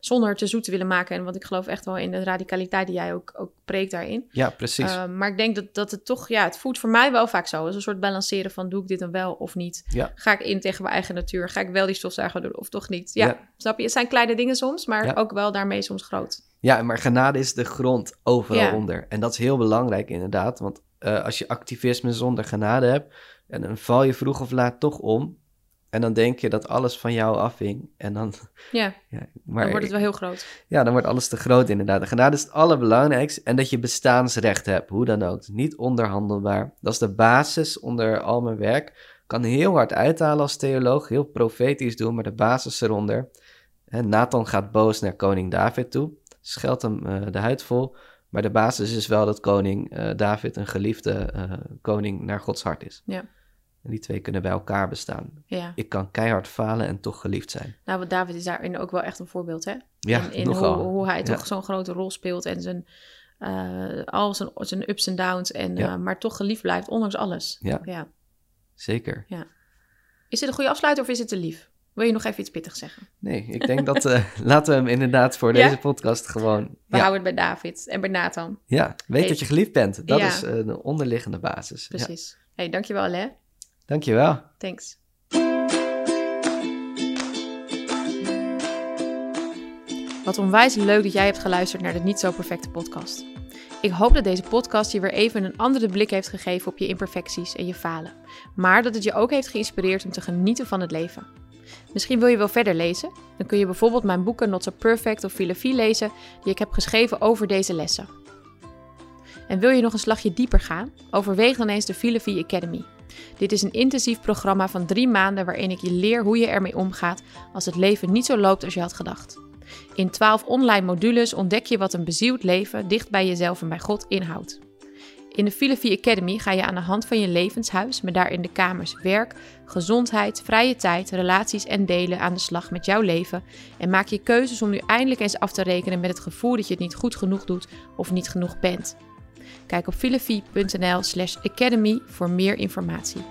Zonder het te zoet te willen maken. En want ik geloof echt wel in de radicaliteit die jij ook, ook preekt daarin. Ja, precies. Uh, maar ik denk dat, dat het toch, ja, het voelt voor mij wel vaak zo. Is een soort balanceren van, doe ik dit dan wel of niet? Ja. Ga ik in tegen mijn eigen natuur? Ga ik wel die stofzuiger doen of toch niet? Ja, Ja. snap je? Het zijn kleine dingen soms, maar Ja. ook wel daarmee soms groot. Ja, maar genade is de grond overal onder. En dat is heel belangrijk inderdaad. Want eh, als je activisme zonder genade hebt... en dan val je vroeg of laat toch om... en dan denk je dat alles van jou afhing. En dan... [laughs] Ja, [laughs] Ja, maar dan wordt het wel heel groot. Ja, dan wordt alles te groot inderdaad. De genade is het allerbelangrijkste. En dat je bestaansrecht hebt, hoe dan ook. Niet onderhandelbaar. Dat is de basis onder al mijn werk. Ik kan heel hard uithalen als theoloog, heel profetisch doen, maar de basis eronder. Hè, Nathan gaat boos naar koning David toe, scheldt hem eh, de huid vol. Maar de basis is wel dat koning eh, David een geliefde eh, koning naar Gods hart is. Ja. En die twee kunnen bij elkaar bestaan. Ja. Ik kan keihard falen en toch geliefd zijn. Nou, want David is daarin ook wel echt een voorbeeld, hè? Ja, in, in nogal. Hoe, hoe hij Ja. toch zo'n grote rol speelt en zijn, eh, al zijn, zijn ups en downs, en, Ja. eh, maar toch geliefd blijft, ondanks alles. Ja. ja. Zeker. Is dit een goede afsluiter of is het te lief? Wil je nog even iets pittigs zeggen? Nee, ik denk dat eh, [laughs] laten we hem inderdaad voor Ja? deze podcast gewoon. We Ja, houden het bij David en bij Nathan. ja, weet Hey. dat je geliefd bent. Dat Ja. is eh, de onderliggende basis. Ja. Precies. hey, dankjewel Alain. Dankjewel. Thanks. Wat onwijs leuk dat jij hebt geluisterd naar de Niet Zo Perfecte podcast. Ik hoop dat deze podcast je weer even een andere blik heeft gegeven op je imperfecties en je falen. Maar dat het je ook heeft geïnspireerd om te genieten van het leven. Misschien wil je wel verder lezen? Dan kun je bijvoorbeeld mijn boeken Not So Perfect of Filosofie lezen die ik heb geschreven over deze lessen. En wil je nog een slagje dieper gaan? Overweeg dan eens de Filosofie Academy. Dit is een intensief programma van drie maanden waarin ik je leer hoe je ermee omgaat als het leven niet zo loopt als je had gedacht. In 12 online modules ontdek je wat een bezield leven dicht bij jezelf en bij God inhoudt. In de Filosofie Academy ga je aan de hand van je levenshuis, met daarin de kamers werk, gezondheid, vrije tijd, relaties en delen aan de slag met jouw leven en maak je keuzes om nu eindelijk eens af te rekenen met het gevoel dat je het niet goed genoeg doet of niet genoeg bent. Kijk op filosofie.nl slash academy voor meer informatie.